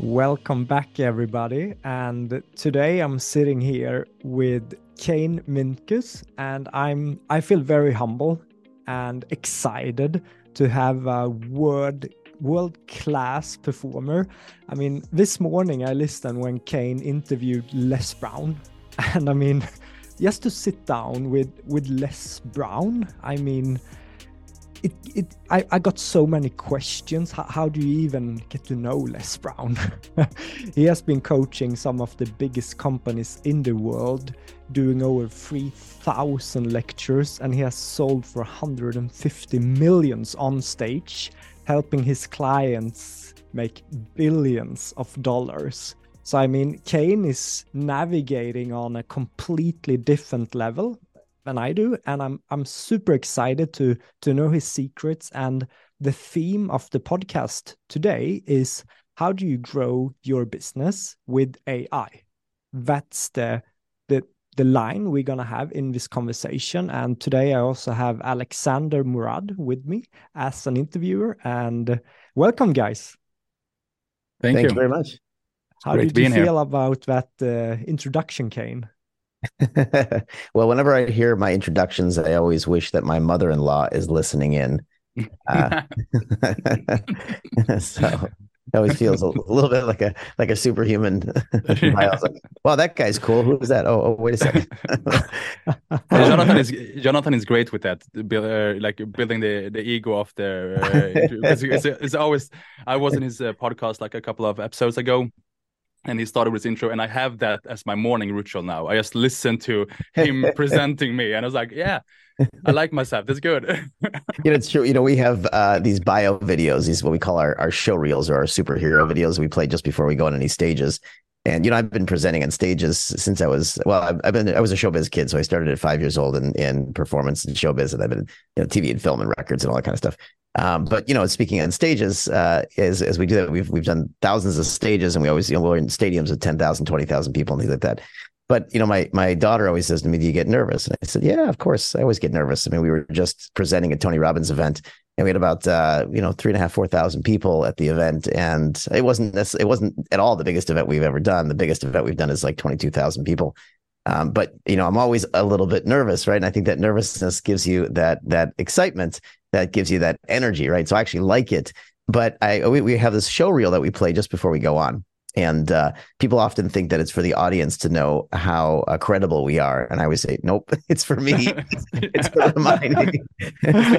Welcome back, everybody. And today I'm sitting here with Kane Minkus, and I'm I feel very humble and excited to have a world world class performer. I mean, this morning I listened when Kane interviewed Les Brown, and I mean, just to sit down with with Les Brown, I mean it, it I, I got so many questions. How, how do you even get to know Les Brown? he has been coaching some of the biggest companies in the world, doing over 3,000 lectures, and he has sold for 150 millions on stage, helping his clients make billions of dollars. So, I mean, Kane is navigating on a completely different level than I do, and I'm I'm super excited to to know his secrets. And the theme of the podcast today is how do you grow your business with AI? That's the the the line we're gonna have in this conversation. And today I also have Alexander Morad with me as an interviewer. And welcome, guys. Thank, Thank you. you very much. How did you feel here. about that uh, introduction, Kane? well, whenever I hear my introductions, I always wish that my mother-in-law is listening in. Uh, so it always feels a, little bit like a like a superhuman. Like, "Wow, that guy's cool. Who is that? Oh, oh wait a second. Jonathan is Jonathan is great with that, uh, like building the the ego of the. Uh, it's, it's, it's, always. I was in his uh, podcast like a couple of episodes ago, and he started with his intro and i have that as my morning ritual now. I just listen to him presenting me and i was like yeah i like myself. That's good. You know it's true. You know we have uh, these bio videos these what we call our, our show reels or our superhero videos we play just before we go on any stages. And you know i've been presenting on stages since i was well i've, I've been i was a showbiz kid so i started at five years old in, in performance and showbiz and i've been you know tv and film and records and all that kind of stuff um, but you know, speaking on stages, uh, as as we do that, we've we've done thousands of stages, and we always you know we're in stadiums of 10,000, 20,000 people and things like that. But you know, my my daughter always says to me, "Do you get nervous?" And I said, "Yeah, of course. I always get nervous. I mean, we were just presenting a Tony Robbins event, and we had about uh, you know three and a half, four thousand people at the event, and it wasn't it wasn't at all the biggest event we've ever done. The biggest event we've done is like twenty two thousand people. Um, but you know, I'm always a little bit nervous, right? And I think that nervousness gives you that that excitement that gives you that energy, right? So I actually like it. But I we, we have this show reel that we play just before we go on. And uh, people often think that it's for the audience to know how uh, credible we are, and I always say, "Nope, it's for me. it's for reminding."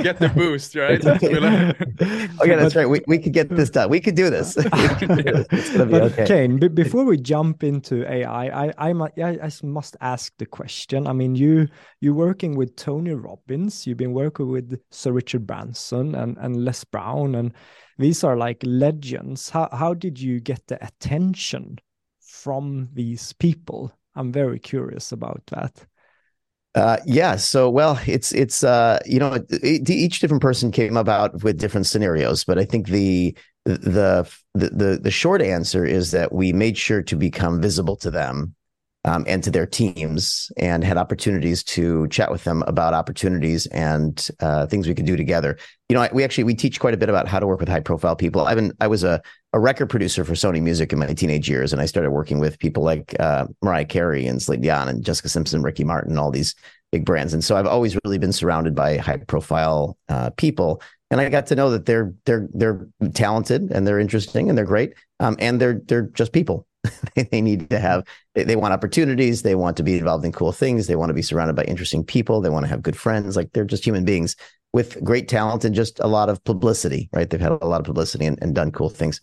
get the boost, right? okay, that's right. We, we could get this done. We could do this. but okay. Kane, b- before we jump into AI, I, I I I must ask the question. I mean, you you're working with Tony Robbins. You've been working with Sir Richard Branson and and Les Brown and these are like legends. How how did you get the attention from these people? I'm very curious about that. Uh, yeah. So, well, it's it's uh, you know, it, each different person came about with different scenarios, but I think the the the the short answer is that we made sure to become visible to them um, and to their teams and had opportunities to chat with them about opportunities and uh, things we could do together. You know, we actually we teach quite a bit about how to work with high profile people. I've been I was a, a record producer for Sony Music in my teenage years, and I started working with people like uh, Mariah Carey and Celine Dion and Jessica Simpson, Ricky Martin, all these big brands. And so I've always really been surrounded by high profile uh, people. And I got to know that they're they're they're talented and they're interesting and they're great, um, and they're they're just people they need to have they, they, want opportunities. They want to be involved in cool things. They want to be surrounded by interesting people. They want to have good friends. Like they're just human beings with great talent and just a lot of publicity right? They've had a lot of publicity and, and done cool things.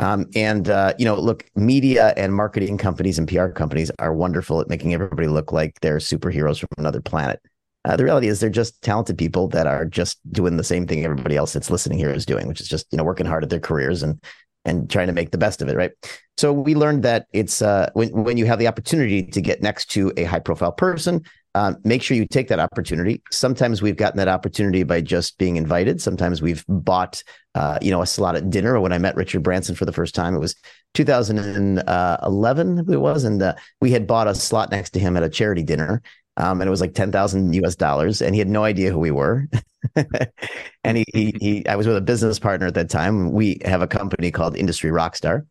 Um, and uh, you know look media and marketing companies and pr companies are wonderful at making everybody look like they're superheroes from another planet. Uh, the reality is they're just talented people that are just doing the same thing everybody else that's listening here is doing, which is just you know working hard at their careers and and trying to make the best of it, right? So we learned that it's uh, when when you have the opportunity to get next to a high profile person, um, make sure you take that opportunity. Sometimes we've gotten that opportunity by just being invited. Sometimes we've bought, uh, you know, a slot at dinner. When I met Richard Branson for the first time, it was 2011, it was, and uh, we had bought a slot next to him at a charity dinner. Um, and it was like 10,000 US dollars and he had no idea who we were. and he, he, he, I was with a business partner at that time. We have a company called Industry Rockstar.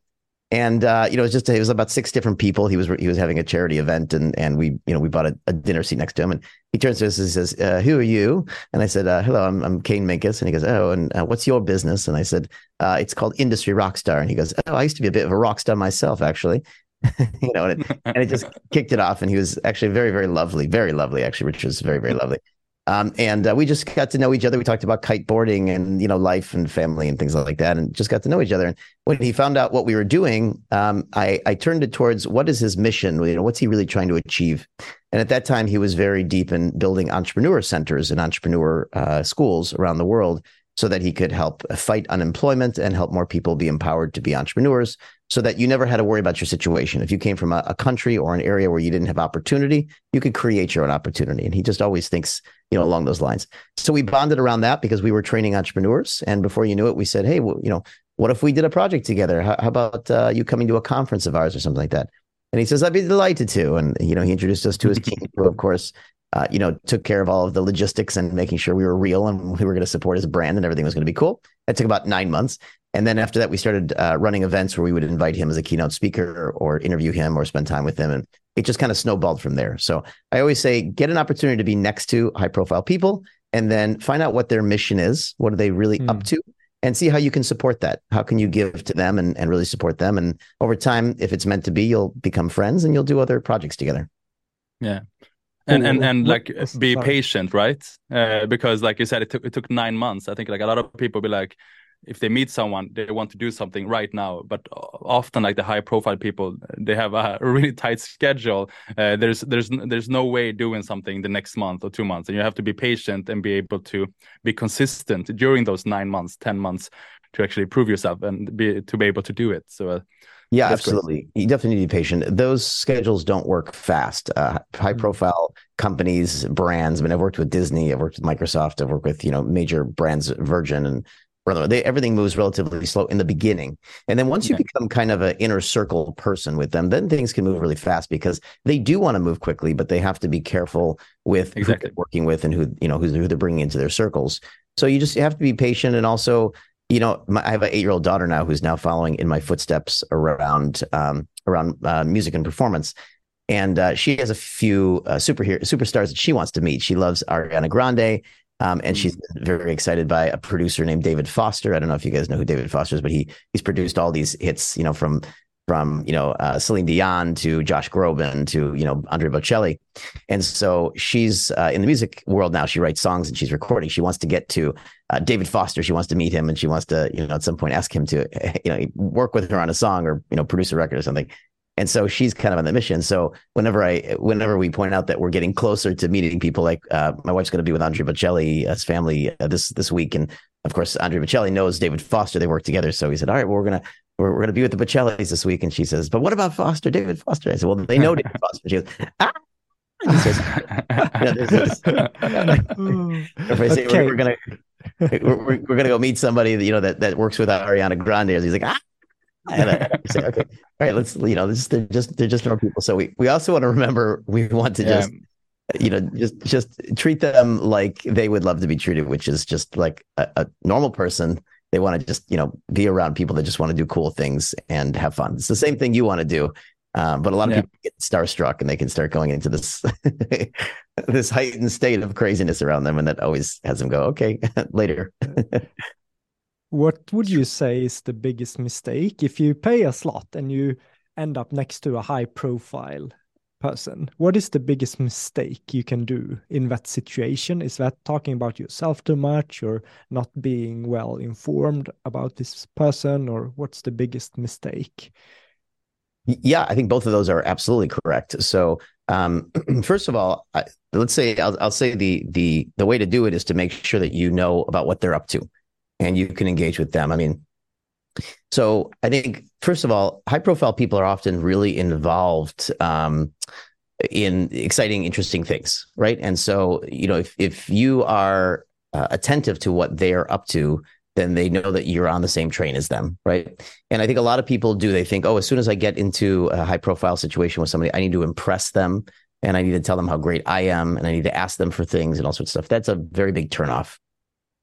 and uh, you know, it was just it was about six different people. He was he was having a charity event, and and we you know we bought a, a dinner seat next to him, and he turns to us and says, uh, "Who are you?" And I said, uh, "Hello, I'm I'm Kane Minkus," and he goes, "Oh, and uh, what's your business?" And I said, uh, "It's called Industry Rockstar," and he goes, "Oh, I used to be a bit of a rock star myself, actually." you know, and it, and it just kicked it off, and he was actually very very lovely, very lovely. Actually, Richard was very very lovely. Um, and uh, we just got to know each other. We talked about kiteboarding and you know life and family and things like that, and just got to know each other. And when he found out what we were doing, um, I, I turned it towards what is his mission? You know, what's he really trying to achieve? And at that time, he was very deep in building entrepreneur centers and entrepreneur uh, schools around the world, so that he could help fight unemployment and help more people be empowered to be entrepreneurs so that you never had to worry about your situation. If you came from a, a, country or an area where you didn't have opportunity, you could create your own opportunity. And he just always thinks, you know, along those lines. So we bonded around that because we were training entrepreneurs. And before you knew it, we said, hey, well, you know, what if we did a project together? How, how about uh, you coming to a conference of ours or something like that? And he says, I'd be delighted to. And, you know, he introduced us to his team, who, of course, uh, you know, took care of all of the logistics and making sure we were real and we were going to support his brand and everything was going to be cool. It took about nine months. And then after that, we started uh, running events where we would invite him as a keynote speaker or interview him or spend time with him. And it just kind of snowballed from there. So I always say get an opportunity to be next to high profile people and then find out what their mission is. What are they really mm. up to? And see how you can support that. How can you give to them and, and really support them? And over time, if it's meant to be, you'll become friends and you'll do other projects together. Yeah and and and like be Sorry. patient right? Uh, because like you said it took it took nine months. I think like a lot of people be like if they meet someone they want to do something right now. But often like the high profile people they have a really tight schedule. Uh, there's there's there's no way doing something the next month or two months. And you have to be patient and be able to be consistent during those nine months ten months to actually prove yourself and be to be able to do it. So uh, yeah, absolutely. Great. You definitely need to be patient. Those schedules don't work fast. Uh, high mm-hmm. profile companies, brands. I mean, I've worked with Disney, I've worked with Microsoft, I've worked with you know major brands, Virgin and they, everything moves relatively slow in the beginning. And then once you become kind of an inner circle person with them, then things can move really fast because they do want to move quickly, but they have to be careful with exactly. who they're working with and who, you know, who, who they're bringing into their circles. So you just have to be patient and also, you know, my, I have an eight year old daughter now who's now following in my footsteps around, um, around uh, music and performance and uh, she has a few uh, superhero superstars that she wants to meet. She loves Ariana Grande. Um, and she's mm. very excited by a producer named David Foster. I don't know if you guys know who David Foster is, but he he's produced all these hits, you know, from from you know uh, Celine Dion to Josh Groban to you know Andre Bocelli, and so she's uh, in the music world now. She writes songs and she's recording. She wants to get to uh, David Foster. She wants to meet him and she wants to you know at some point ask him to you know work with her on a song or you know produce a record or something. And so she's kind of on the mission. So whenever I, whenever we point out that we're getting closer to meeting people, like uh, my wife's going to be with Andre Bocelli, his family uh, this this week, and of course Andre Bocelli knows David Foster. They work together. So he said, "All right, well, we're gonna we're, we're gonna be with the Bocellis this week." And she says, "But what about Foster, David Foster?" I said, "Well, they know David Foster." She goes, "Ah." Says, if I say okay. we're, we're, gonna we're, we're, gonna go meet somebody that you know that that works with Ariana Grande, he's like, ah, and I say, okay, all right, let's you know, this they're just they're just normal people. So we we also want to remember we want to yeah. just you know just just treat them like they would love to be treated, which is just like a, a normal person. They want to just you know be around people that just want to do cool things and have fun. It's the same thing you want to do. Um, but a lot of yeah. people get starstruck and they can start going into this this heightened state of craziness around them, and that always has them go, okay, later. What would you say is the biggest mistake if you pay a slot and you end up next to a high profile person? What is the biggest mistake you can do in that situation? Is that talking about yourself too much or not being well informed about this person, or what's the biggest mistake? Yeah, I think both of those are absolutely correct. So, um, first of all, I, let's say I'll, I'll say the the the way to do it is to make sure that you know about what they're up to and you can engage with them. I mean, so I think first of all, high profile people are often really involved um, in exciting, interesting things, right? And so you know, if if you are uh, attentive to what they're up to, then they know that you're on the same train as them, right? And I think a lot of people do. They think, oh, as soon as I get into a high profile situation with somebody, I need to impress them and I need to tell them how great I am and I need to ask them for things and all sorts of stuff. That's a very big turnoff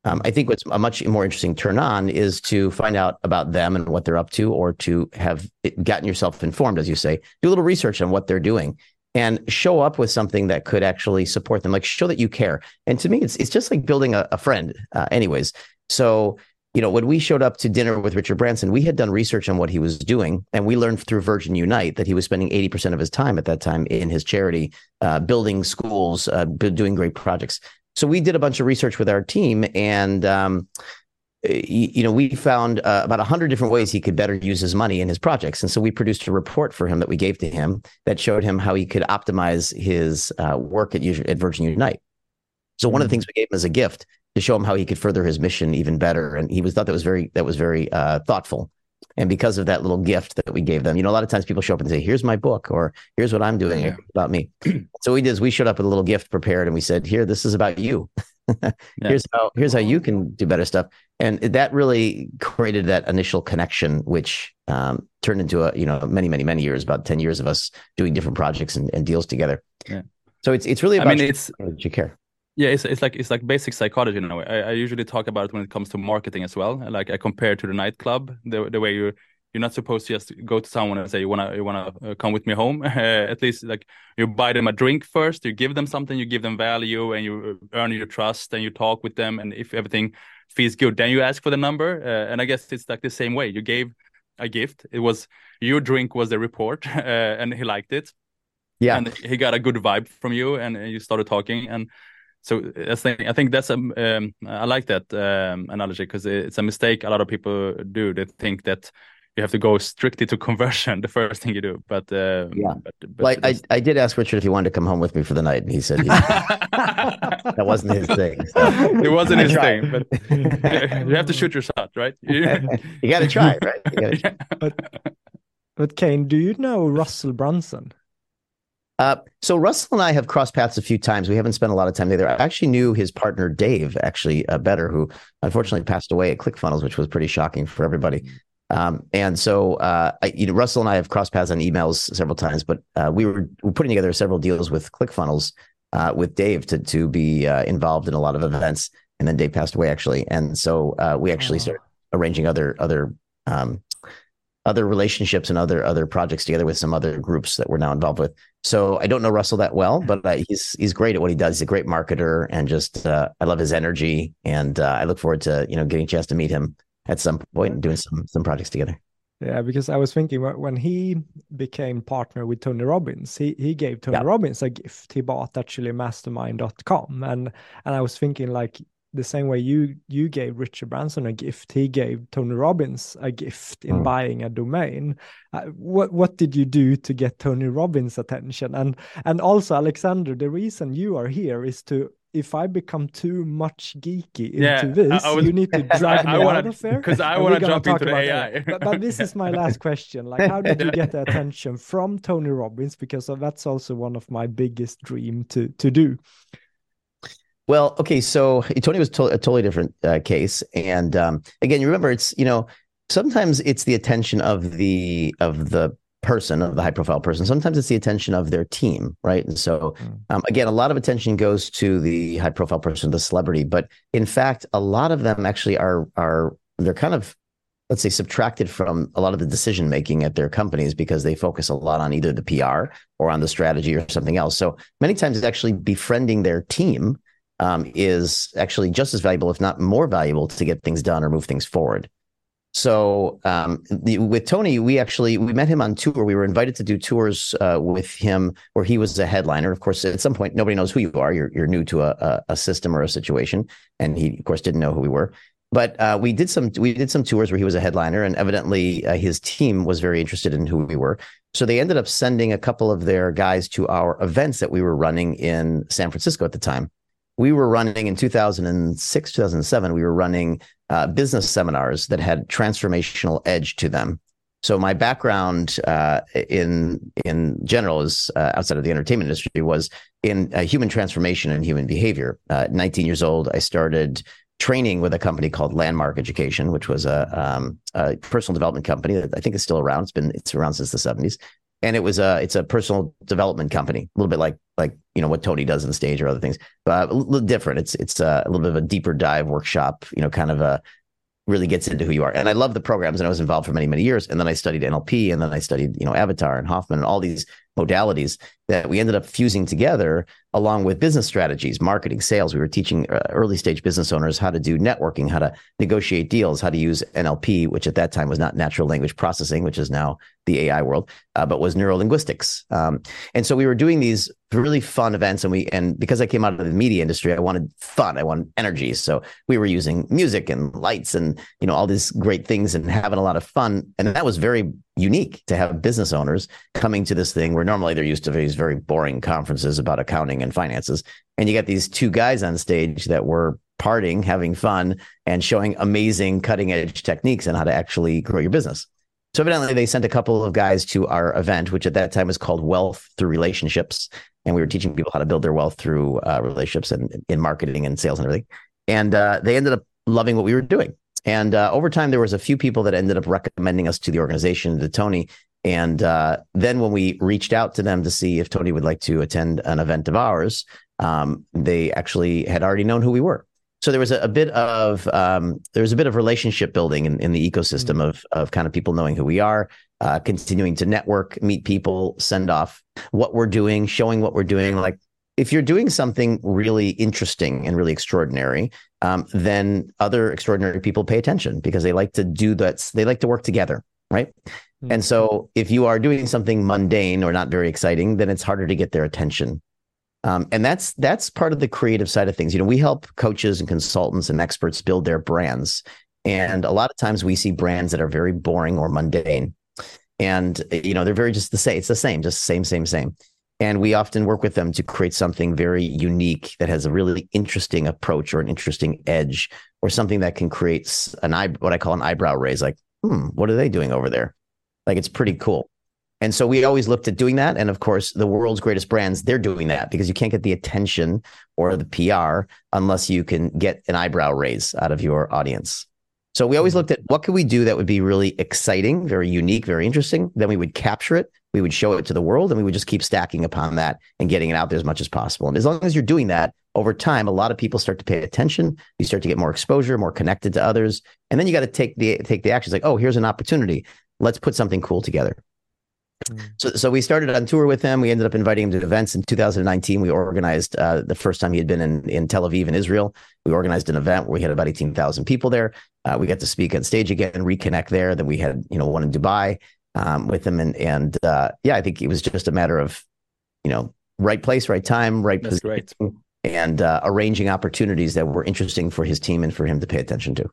Um, I think what's a much more interesting turn on is to find out about them and what they're up to, or to have gotten yourself informed, as you say, do a little research on what they're doing and show up with something that could actually support them, like show that you care. And to me, it's it's just like building a, a friend, uh, anyways. So you know, when we showed up to dinner with Richard Branson, we had done research on what he was doing, and we learned through Virgin Unite that he was spending 80% of his time at that time in his charity, uh, building schools, uh, doing great projects. So we did a bunch of research with our team, and um, you know, we found uh, about 100 different ways he could better use his money in his projects. And so we produced a report for him that we gave to him that showed him how he could optimize his uh, work at, at Virgin Unite. So one of the mm-hmm. things we gave him as a gift to show him how he could further his mission even better. And he was thought that was very that was very uh, thoughtful. And because of that little gift that we gave them, you know, a lot of times people show up and say, "Here's my book," or "Here's what I'm doing yeah. about me." so we did is we showed up with a little gift prepared, and we said, "Here, this is about you. here's how here's how you can do better stuff." And that really created that initial connection, which um, turned into a you know many many many years, about ten years of us doing different projects and, and deals together. Yeah. So it's it's really about I mean, it's you care yeah it's, it's like it's like basic psychology in a way. I, I, usually talk about it when it comes to marketing as well like i compare to the nightclub the, the way you you're not supposed to just go to someone and say you wanna you wanna uh, come with me home? At least like you buy them a drink first you give them something you give them value and you uh, earn your trust and you talk with them and if everything feels good then you ask for the number uh, and i guess it's like the same way. You gave a gift it was your drink was the report uh, and he liked it yeah. and he got a good vibe from you and, and you started talking and so I think I think that's a um, I like that um, analogy because it's a mistake a lot of people do. They think that you have to go strictly to conversion the first thing you do. But uh, yeah, but, but well, I, I did ask Richard if he wanted to come home with me for the night, and he said he, that wasn't his thing. So. It wasn't his thing, but you have to shoot your shot, right? you got to try, right? Gotta But, but Kane, do you know Russell Brunson? Uh, so Russell and I have crossed paths a few times. We haven't spent a lot of time together. I actually knew his partner Dave actually uh, better, who unfortunately passed away at ClickFunnels, which was pretty shocking for everybody. Um, and so, uh, I, you know, Russell and I have crossed paths on emails several times, but uh, we were, we were putting together several deals with ClickFunnels uh, with Dave to to be uh, involved in a lot of events. And then Dave passed away actually, and so we actually oh. started arranging other other um, other relationships and other other projects together with some other groups that we're now involved with. So I don't know Russell that well, but uh, he's he's great at what he does. He's a great marketer, and just uh, I love his energy, and uh, I look forward to you know getting a chance to meet him at some point and doing some some projects together. Yeah, because I was thinking when he became partner with Tony Robbins, he he gave Tony yeah. Robbins a gift. He bought actually mastermind.com, and and I was thinking like the same way you you gave Richard Branson a gift, he gave Tony Robbins a gift in mm. buying a domain. Uh, what what did you do to get Tony Robbins' attention? And and also Alexander, the reason you are here is to if I become too much geeky into yeah, this, was, you need to drag me I wanna, out of there because I want to jump into the AI. but, but, this is my last question: like, how did you get the attention from Tony Robbins? Because that's also one of my biggest dream to to do. Well, okay, so Tony was to- a totally different uh, case, and um, again, you remember it's you know sometimes it's the attention of the of the person of the high profile person. Sometimes it's the attention of their team, right? And so hmm. um, again, a lot of attention goes to the high profile person, the celebrity, but in fact, a lot of them actually are are they're kind of let's say subtracted from a lot of the decision making at their companies because they focus a lot on either the PR or on the strategy or something else. So many times it's actually befriending their team um, is actually just as valuable, if not more valuable, to get things done or move things forward. So um, the, with Tony, we actually we met him on tour. We were invited to do tours uh, with him where he was a headliner. Of course, at some point, nobody knows who you are. You're you're new to a, a system or a situation, and he of course didn't know who we were. But uh, we did some we did some tours where he was a headliner, and evidently uh, his team was very interested in who we were. So they ended up sending a couple of their guys to our events that we were running in San Francisco at the time we were running in 2006 2007 we were running uh, business seminars that had transformational edge to them. So my background uh, in in general is uh, outside of the entertainment industry was in uh, human transformation and human behavior. 19 years old i started training with a company called landmark education which was a, um, a personal development company that i think is still around. It's been it's around since the 70s and it was a it's a personal development company a little bit like you know what Tony does on stage or other things, but a little different. It's it's a, a little bit of a deeper dive workshop. You know, kind of a really gets into who you are. And I love the programs, and I was involved for many many years. And then I studied NLP, and then I studied you know Avatar and Hoffman and all these modalities that we ended up fusing together along with business strategies, marketing, sales. We were teaching uh, early stage business owners how to do networking, how to negotiate deals, how to use NLP, which at that time was not natural language processing, which is now the AI world, uh, but was neurolinguistics. Um, and so we were doing these really fun events, and we and because I came out of the media industry, I wanted fun, I wanted energy. So we were using music and lights and you know all these great things and having a lot of fun, and that was very unique to have business owners coming to this thing where normally they're used to these very boring conferences about accounting and finances. And you got these two guys on stage that were partying, having fun, and showing amazing cutting edge techniques on how to actually grow your business. So evidently they sent a couple of guys to our event, which at that time was called Wealth Through Relationships. And we were teaching people how to build their wealth through uh, relationships and in marketing and sales and everything. And uh, they ended up loving what we were doing. And uh, over time, there was a few people that ended up recommending us to the organization, to Tony. And uh, then when we reached out to them to see if Tony would like to attend an event of ours, um, they actually had already known who we were. So there was a, a bit of um, there was a bit of relationship building in, in the ecosystem mm-hmm. of of kind of people knowing who we are, uh, continuing to network, meet people, send off what we're doing, showing what we're doing. Like if you're doing something really interesting and really extraordinary, um, then other extraordinary people pay attention because they like to do that. They like to work together, right? Mm-hmm. And so if you are doing something mundane or not very exciting, then it's harder to get their attention. Um, and that's that's part of the creative side of things. You know, we help coaches and consultants and experts build their brands, and a lot of times we see brands that are very boring or mundane, and you know they're very just the same. It's the same, just same, same, same. And we often work with them to create something very unique that has a really interesting approach or an interesting edge or something that can create an eye, what I call an eyebrow raise, like, hmm, what are they doing over there? Like it's pretty cool. And so we always looked at doing that. And of course, the world's greatest brands, they're doing that because you can't get the attention or the PR unless you can get an eyebrow raise out of your audience. So we always mm-hmm. looked at what could we do that would be really exciting, very unique, very interesting. Then we would capture it, we would show it to the world, and we would just keep stacking upon that and getting it out there as much as possible. And as long as you're doing that over time, a lot of people start to pay attention. You start to get more exposure, more connected to others, and then you got to take the take the actions. Like, oh, here's an opportunity. Let's put something cool together. Mm. So, so we started on tour with him. We ended up inviting him to events in 2019. We organized uh, the first time he had been in, in Tel Aviv in Israel. We organized an event where we had about 18,000 people there. Uh, we got to speak on stage again, reconnect there. Then we had, you know, one in Dubai um, with him, and and uh, yeah, I think it was just a matter of, you know, right place, right time, right That's position, and uh, arranging opportunities that were interesting for his team and for him to pay attention to.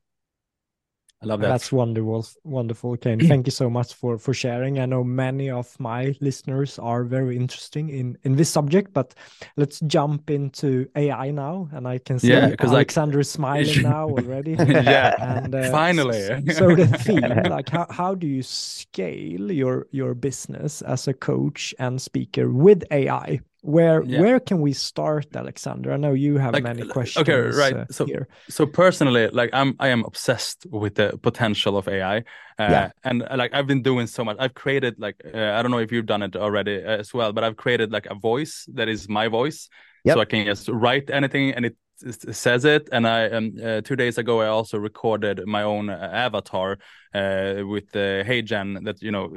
I love that. That's wonderful, wonderful, Kane. Thank you so much for for sharing. I know many of my listeners are very interesting in in this subject, but let's jump into AI now. And I can see yeah, Alexander is smiling now already. yeah, and uh, finally. so, so the theme, like, how how do you scale your your business as a coach and speaker with AI? Where yeah. where can we start alexander i know you have like, many questions okay right uh, so here. so personally like i'm i am obsessed with the potential of ai uh, yeah. and uh, like i've been doing so much i've created like uh, i don't know if you've done it already uh, as well but i've created like a voice that is my voice yep. so i can just write anything and it says it and i um, uh, two days ago i also recorded my own uh, avatar uh, with uh, HeyGen that you know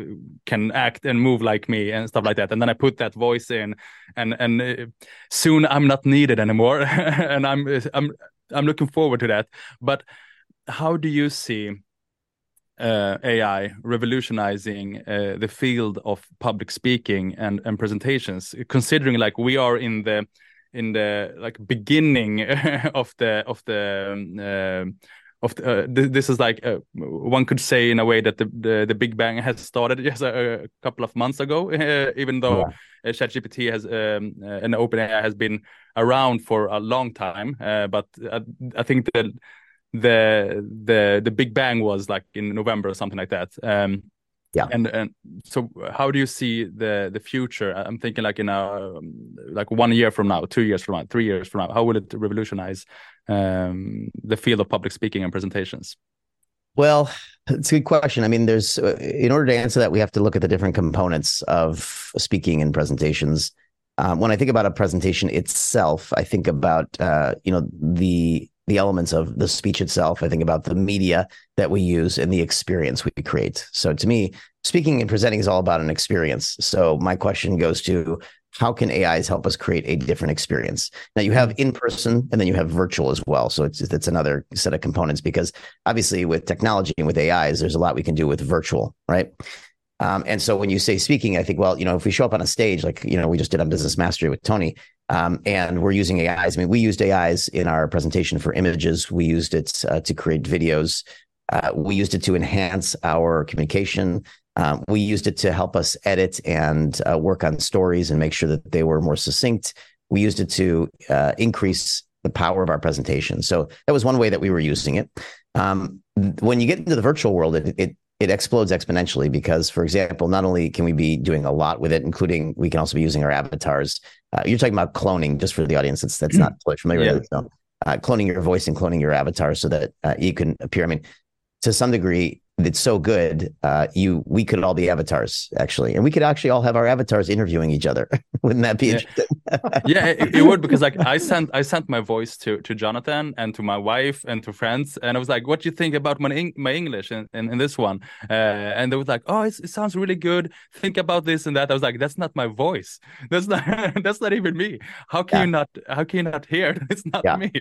can act and move like me and stuff like that. And then i put that voice in and and uh, soon i'm not needed anymore. And i'm i'm i'm looking forward to that. But how do you see uh, AI revolutionizing uh, the field of public speaking and, and presentations, considering like we are in the in the like beginning of the of the um, uh, of the, uh, th this is like uh, one could say in a way that the the, the Big Bang has started just a, a couple of months ago, even though yeah. Uh, ChatGPT has um, uh, and OpenAI has been around for a long time. Uh, but I, I think the the the the Big Bang was like in November or something like that. Um, yeah. And and so how do you see the the future? I'm thinking like in a like one year from now two years from now three years from now how will it revolutionize um, the field of public speaking and presentations? Well it's a good question. I mean there's uh, in order to answer that we have to look at the different components of speaking and presentations. Um, when I think about a presentation itself, I think about uh, you know the the elements of the speech itself. I think about the media that we use and the experience we create. So to me, speaking and presenting is all about an experience. So my question goes to how can AIs help us create a different experience? Now you have in person and then you have virtual as well. So it's it's another set of components because obviously with technology and with AIs, there's a lot we can do with virtual, right? Um, and so when you say speaking, I think, well, you know, if we show up on a stage, like, you know, we just did on Business Mastery with Tony, um, and we're using AIs. I mean, we used AIs in our presentation for images. We used it uh, to create videos. Uh, we used it to enhance our communication. Um, we used it to help us edit and uh, work on stories and make sure that they were more succinct. We used it to uh, increase the power of our presentation. So that was one way that we were using it. Um, when you get into the virtual world, it, it it explodes exponentially because, for example, not only can we be doing a lot with it, including we can also be using our avatars. Uh, you're talking about cloning, just for the audience that's that's not totally familiar yeah. with it. So, uh, cloning your voice and cloning your avatar so that uh, you can appear. I mean, to some degree, it's so good. Uh, you we could all be avatars actually, and we could actually all have our avatars interviewing each other. Wouldn't that be yeah. interesting? yeah, it, it, would because like I sent I sent my voice to to Jonathan and to my wife and to friends, and I was like, "What do you think about my my English in, in, in this one?" Uh, and they was like, "Oh, it sounds really good. Think about this and that." I was like, "That's not my voice. That's not that's not even me. How can yeah. you not how can you not hear? It's not yeah. me."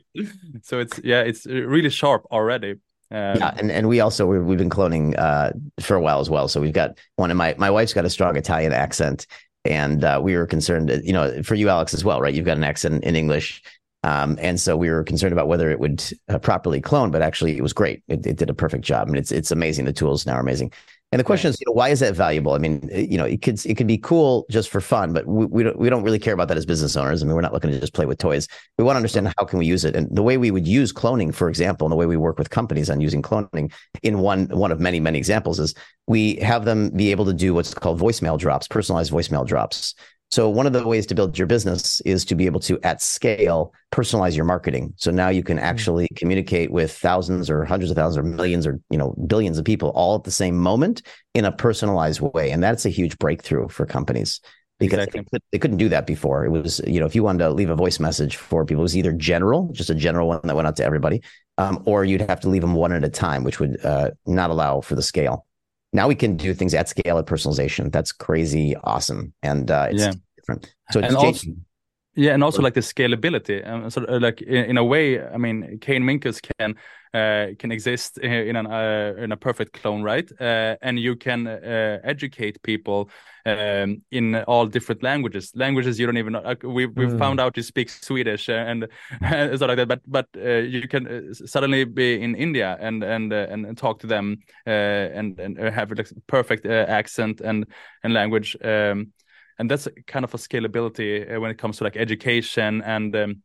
So it's yeah, it's really sharp already. Um, yeah, and, and we also we have been cloning uh, for a while as well. So we've got one of my my wife's got a strong Italian accent, and uh, we were concerned, you know, for you, Alex, as well, right? You've got an accent in English, um, and so we were concerned about whether it would uh, properly clone. But actually, it was great. It, it did a perfect job, and it's it's amazing. The tools now are amazing. And the question is, you know, why is that valuable? I mean, you know, it could it could be cool just for fun, but we, we don't we don't really care about that as business owners. I mean, we're not looking to just play with toys. We want to understand how can we use it, and the way we would use cloning, for example, and the way we work with companies on using cloning in one one of many many examples is we have them be able to do what's called voicemail drops, personalized voicemail drops. So one of the ways to build your business is to be able to at scale personalize your marketing. So now you can mm. actually communicate with thousands or hundreds of thousands or millions or you know billions of people all at the same moment in a personalized way, and that's a huge breakthrough for companies because exactly. they, they, couldn't do that before. It was you know if you wanted to leave a voice message for people, it was either general, just a general one that went out to everybody, um, or you'd have to leave them one at a time, which would uh, not allow for the scale. Now we can do things at scale at personalization. That's crazy awesome, and uh, it's yeah different. So and also, yeah, and also like the scalability. Um, so uh, like in, in, a way, I mean, Kane Minkus can uh, can exist in an uh, in a perfect clone, right? Uh, and you can uh, educate people um, in all different languages, languages you don't even know. we we mm. found out you speak Swedish uh, and stuff like that, but but you can suddenly be in India and and and talk to them and and have a perfect accent and and language. Um, and that's kind of a scalability uh, when it comes to like education and um,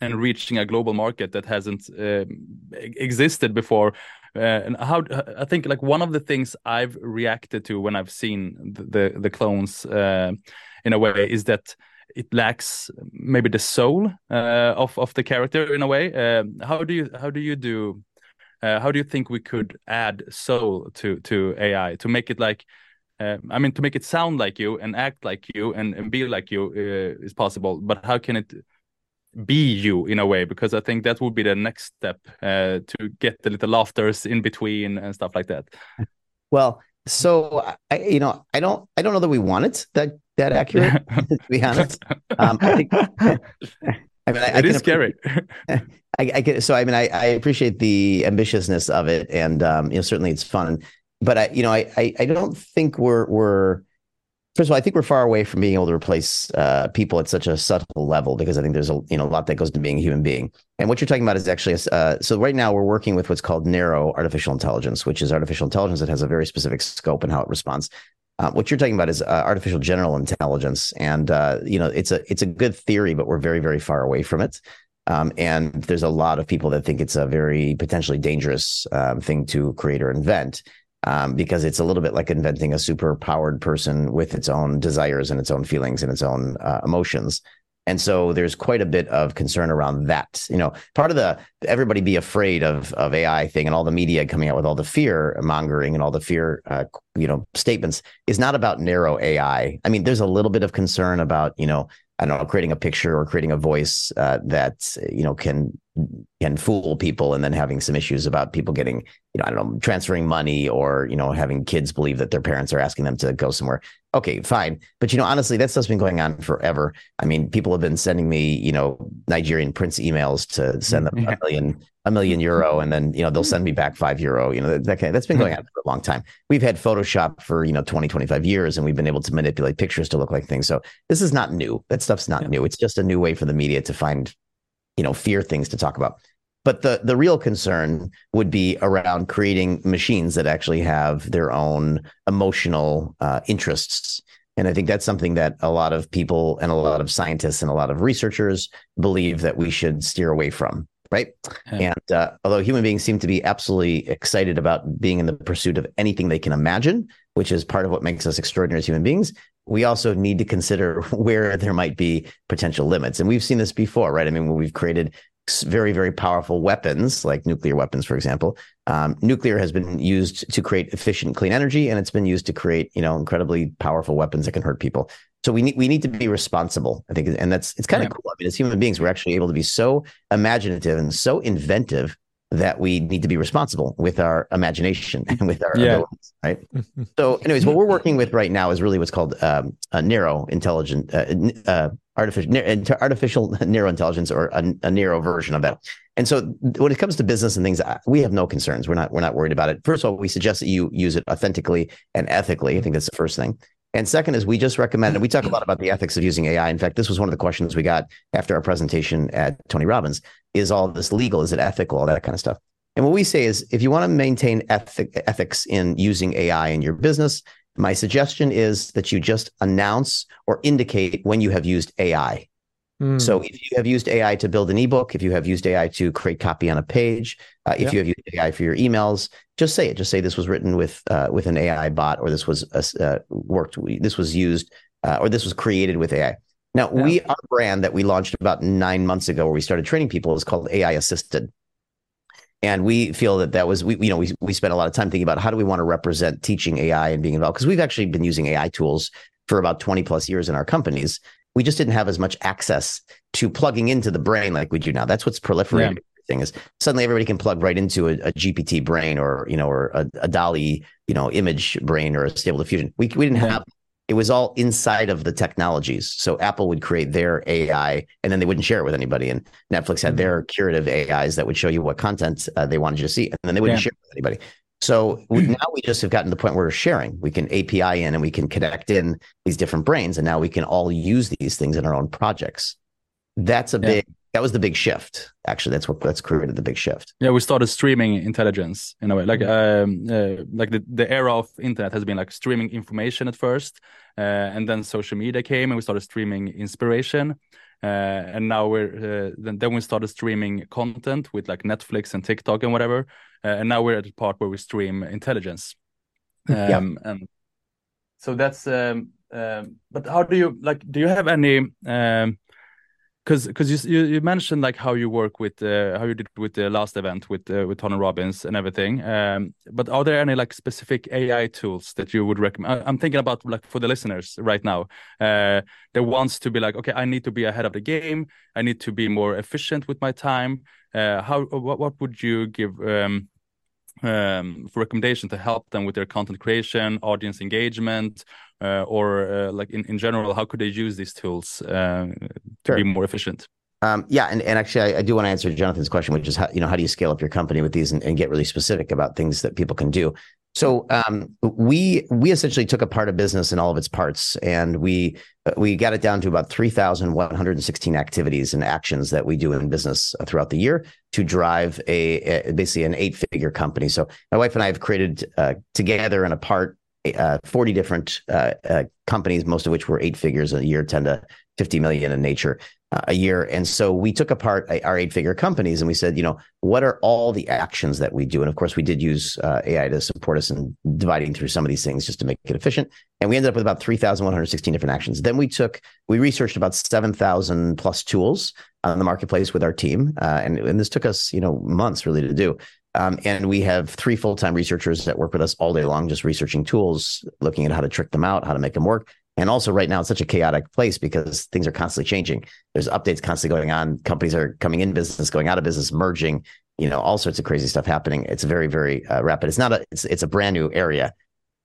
and reaching a global market that hasn't uh, existed before. Uh, and how I think like one of the things I've reacted to when I've seen the the, the clones uh, in a way is that it lacks maybe the soul uh, of of the character in a way. Um, how do you how do you do uh, how do you think we could add soul to to AI to make it like uh, I mean, to make it sound like you and act like you and, and be like you uh, is possible, but how can it be you in a way? Because I think that would be the next step uh, to get the little laughters in between and stuff like that. Well, so I, you know, I don't, I don't know that we want it that that accurate. to be honest, um, I think. I mean, I, it I is scary. I, I get so. I mean, I, I appreciate the ambitiousness of it, and um, you know, certainly it's fun but I, you know, I, I, I don't think we're we're first of all, I think we're far away from being able to replace uh, people at such a subtle level because I think there's a you know a lot that goes to being a human being. And what you're talking about is actually uh, so right now we're working with what's called narrow artificial intelligence, which is artificial intelligence that has a very specific scope and how it responds. Uh, what you're talking about is uh, artificial general intelligence, and uh, you know it's a it's a good theory, but we're very very far away from it. Um, and there's a lot of people that think it's a very potentially dangerous um, thing to create or invent um, because it's a little bit like inventing a super powered person with its own desires and its own feelings and its own uh, emotions. And so there's quite a bit of concern around that. You know, part of the everybody be afraid of of AI thing and all the media coming out with all the fear mongering and all the fear, uh, you know, statements is not about narrow AI. I mean, there's a little bit of concern about you know I don't know, creating a picture or creating a voice uh, that you know can can fool people, and then having some issues about people getting you know I don't know transferring money or you know having kids believe that their parents are asking them to go somewhere. Okay, fine, but you know honestly, that stuff's been going on forever. I mean, people have been sending me you know Nigerian prince emails to send them a million a million euro and then you know they'll send me back five euro you know that, that kind of, that's been going on for a long time we've had photoshop for you know 20 25 years and we've been able to manipulate pictures to look like things so this is not new that stuff's not yeah. new it's just a new way for the media to find you know fear things to talk about but the the real concern would be around creating machines that actually have their own emotional uh, interests and I think that's something that a lot of people and a lot of scientists and a lot of researchers believe that we should steer away from right? Yeah. And uh, although human beings seem to be absolutely excited about being in the pursuit of anything they can imagine, which is part of what makes us extraordinary as human beings, we also need to consider where there might be potential limits. And we've seen this before, right? I mean, when we've created very, very powerful weapons, like nuclear weapons, for example, um, nuclear has been used to create efficient, clean energy, and it's been used to create, you know, incredibly powerful weapons that can hurt people so we need we need to be responsible i think and that's it's kind of yeah. cool i mean as human beings we're actually able to be so imaginative and so inventive that we need to be responsible with our imagination and with our yeah. abilities right? So anyways what we're working with right now is really what's called um, a narrow intelligent uh, uh, artificial artificial narrow intelligence or a, a narrow version of that. And so when it comes to business and things we have no concerns. We're not we're not worried about it. First of all we suggest that you use it authentically and ethically. I think that's the first thing and second is we just recommend, and we talk a lot about the ethics of using AI. In fact, this was one of the questions we got after our presentation at Tony Robbins is all this legal? Is it ethical? All that kind of stuff. And what we say is if you want to maintain ethic, ethics in using AI in your business, my suggestion is that you just announce or indicate when you have used AI. Mm. So if you have used AI to build an ebook, if you have used AI to create copy on a page, uh, if you have used AI for your emails, just say it. Just say this was written with uh, with an AI bot, or this was uh, worked. This was used, uh, or this was created with AI. Now yeah. we our brand that we launched about nine months ago, where we started training people, is called AI Assisted. And we feel that that was we you know we we spent a lot of time thinking about how do we want to represent teaching AI and being involved because we've actually been using AI tools for about 20 plus years in our companies we just didn't have as much access to plugging into the brain like we do now. That's what's proliferated. Yeah. Thing is suddenly everybody can plug right into a, a GPT brain or you know or a, a, DALL-E you know image brain or a Stable Diffusion. We we didn't yeah. have it was all inside of the technologies. So Apple would create their AI and then they wouldn't share it with anybody. And Netflix had mm-hmm. their curative AIs that would show you what content uh, they wanted you to see, and then they wouldn't yeah. share it with anybody. So we, mm-hmm. now we just have gotten to the point where we're sharing. We can API in and we can connect in these different brains, and now we can all use these things in our own projects. That's a yeah. big. That was the big shift. Actually, that's what that's created the big shift. Yeah, we started streaming intelligence in a way. Like, um, uh, like the, the era of internet has been like streaming information at first, uh, and then social media came, and we started streaming inspiration. Uh, and now we're uh, then, then we started streaming content with like Netflix and TikTok and whatever. Uh, and now we're at the part where we stream intelligence. Um, yeah. And so that's um, um, but how do you like? Do you have any? Because because you, you mentioned like how you work with uh, how you did with the last event with uh, with Tony Robbins and everything. Um, but are there any like specific AI tools that you would recommend? I'm thinking about like for the listeners right now uh, that wants to be like, okay, I need to be ahead of the game. I need to be more efficient with my time. Uh, how what what would you give? Um, um, for recommendation to help them with their content creation, audience engagement, uh, or uh, like in, in general, how could they use these tools uh, to sure. be more efficient? Um, yeah, and, and actually, I, I, do want to answer Jonathan's question, which is how you know how do you scale up your company with these and, and get really specific about things that people can do. So um, we we essentially took apart a business in all of its parts, and we we got it down to about three thousand one hundred and sixteen activities and actions that we do in business throughout the year to drive a, a basically an eight figure company. So my wife and I have created uh, together and apart uh, 40 different uh, uh, companies, most of which were eight figures a year, 10 to 50 million in nature uh, a year. And so we took apart our eight figure companies and we said, you know, what are all the actions that we do? And of course, we did use uh, AI to support us in dividing through some of these things just to make it efficient. And we ended up with about 3,116 different actions. Then we took, we researched about 7,000 plus tools on the marketplace with our team. Uh, and, and this took us, you know, months really to do. Um, and we have three full time researchers that work with us all day long, just researching tools, looking at how to trick them out, how to make them work. And also, right now, it's such a chaotic place because things are constantly changing. There's updates constantly going on. Companies are coming in business, going out of business, merging. You know, all sorts of crazy stuff happening. It's very, very uh, rapid. It's not a. It's it's a brand new area.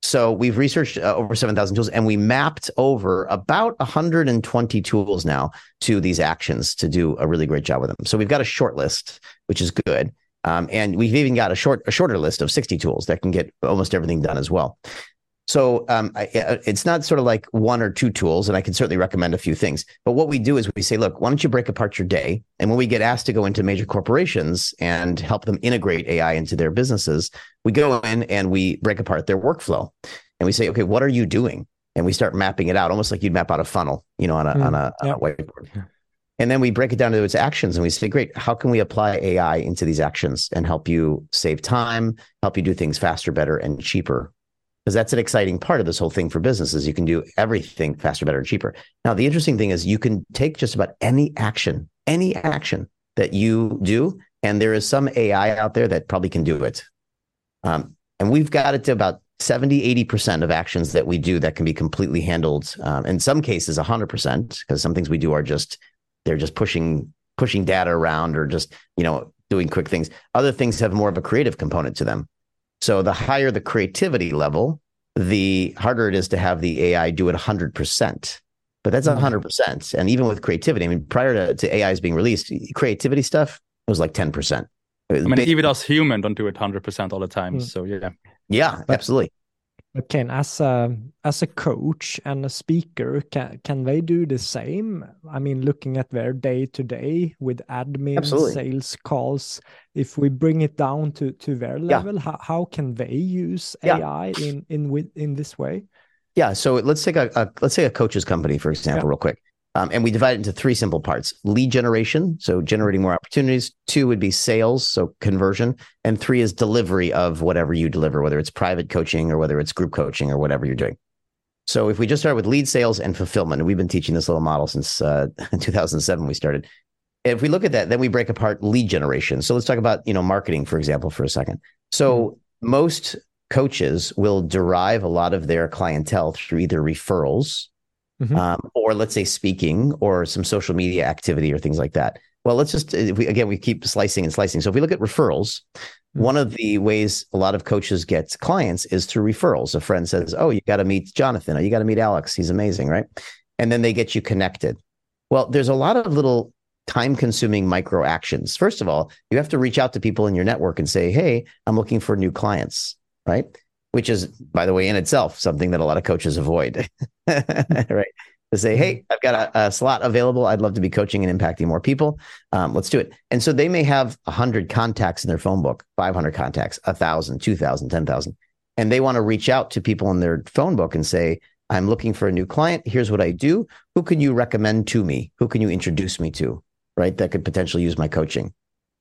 So we've researched uh, over 7,000 tools and we mapped over about 120 tools now to these actions to do a really great job with them. So we've got a short list, which is good. Um, and we've even got a short, a shorter list of 60 tools that can get almost everything done as well. So um, I, it's not sort of like one or two tools, and I can certainly recommend a few things. But what we do is we say, look, why don't you break apart your day? And when we get asked to go into major corporations and help them integrate AI into their businesses, we go in and we break apart their workflow, and we say, okay, what are you doing? And we start mapping it out, almost like you'd map out a funnel, you know, on a mm, on a, yeah. on a whiteboard. And then we break it down to its actions and we say, great, how can we apply AI into these actions and help you save time, help you do things faster, better, and cheaper because that's an exciting part of this whole thing for businesses. You can do everything faster, better, and cheaper. Now, the interesting thing is you can take just about any action, any action that you do, and there is some AI out there that probably can do it. Um, and we've got it to about 70, 80% of actions that we do that can be completely handled. Um, in some cases, 100%, because some things we do are just, they're just pushing, pushing data around or just, you know, doing quick things. Other things have more of a creative component to them. So the higher the creativity level, the harder it is to have the AI do it 100%. But that's 100%. Mm-hmm. And even with creativity, I mean, prior to, to AIs being released, creativity stuff was like 10%. I mean, even us human don't do it 100% all the time. Mm. So, yeah. Yeah, but, absolutely. Ken, as a as a coach and a speaker, can can they do the same? I mean, looking at their day to day with admin, Absolutely. sales calls, if we bring it down to to their level, yeah. how, how can they use yeah. AI in in with in this way? Yeah. So let's take a, a let's say a coach's company for example, yeah. real quick. Um, and we divide it into three simple parts lead generation, so generating more opportunities. Two would be sales, so conversion. And three is delivery of whatever you deliver, whether it's private coaching or whether it's group coaching or whatever you're doing. So if we just start with lead sales and fulfillment, and we've been teaching this little model since uh, 2007, we started. If we look at that, then we break apart lead generation. So let's talk about you know marketing, for example, for a second. So mm-hmm. most coaches will derive a lot of their clientele through either referrals mm-hmm. um, or let's say speaking or some social media activity or things like that. Well, let's just we, again we keep slicing and slicing. So if we look at referrals, mm-hmm. one of the ways a lot of coaches get clients is through referrals. A friend says, "Oh, you got to meet Jonathan. Or you got to meet Alex. He's amazing, right?" And then they get you connected. Well, there's a lot of little time-consuming micro actions. First of all, you have to reach out to people in your network and say, "Hey, I'm looking for new clients." Right? Which is, by the way, in itself something that a lot of coaches avoid, right? To say, hey, I've got a, a, slot available. I'd love to be coaching and impacting more people. Um, let's do it. And so they may have 100 contacts in their phone book, 500 contacts, 1,000, 2,000, 10,000. And they want to reach out to people in their phone book and say, I'm looking for a new client. Here's what I do. Who can you recommend to me? Who can you introduce me to? Right. That could potentially use my coaching.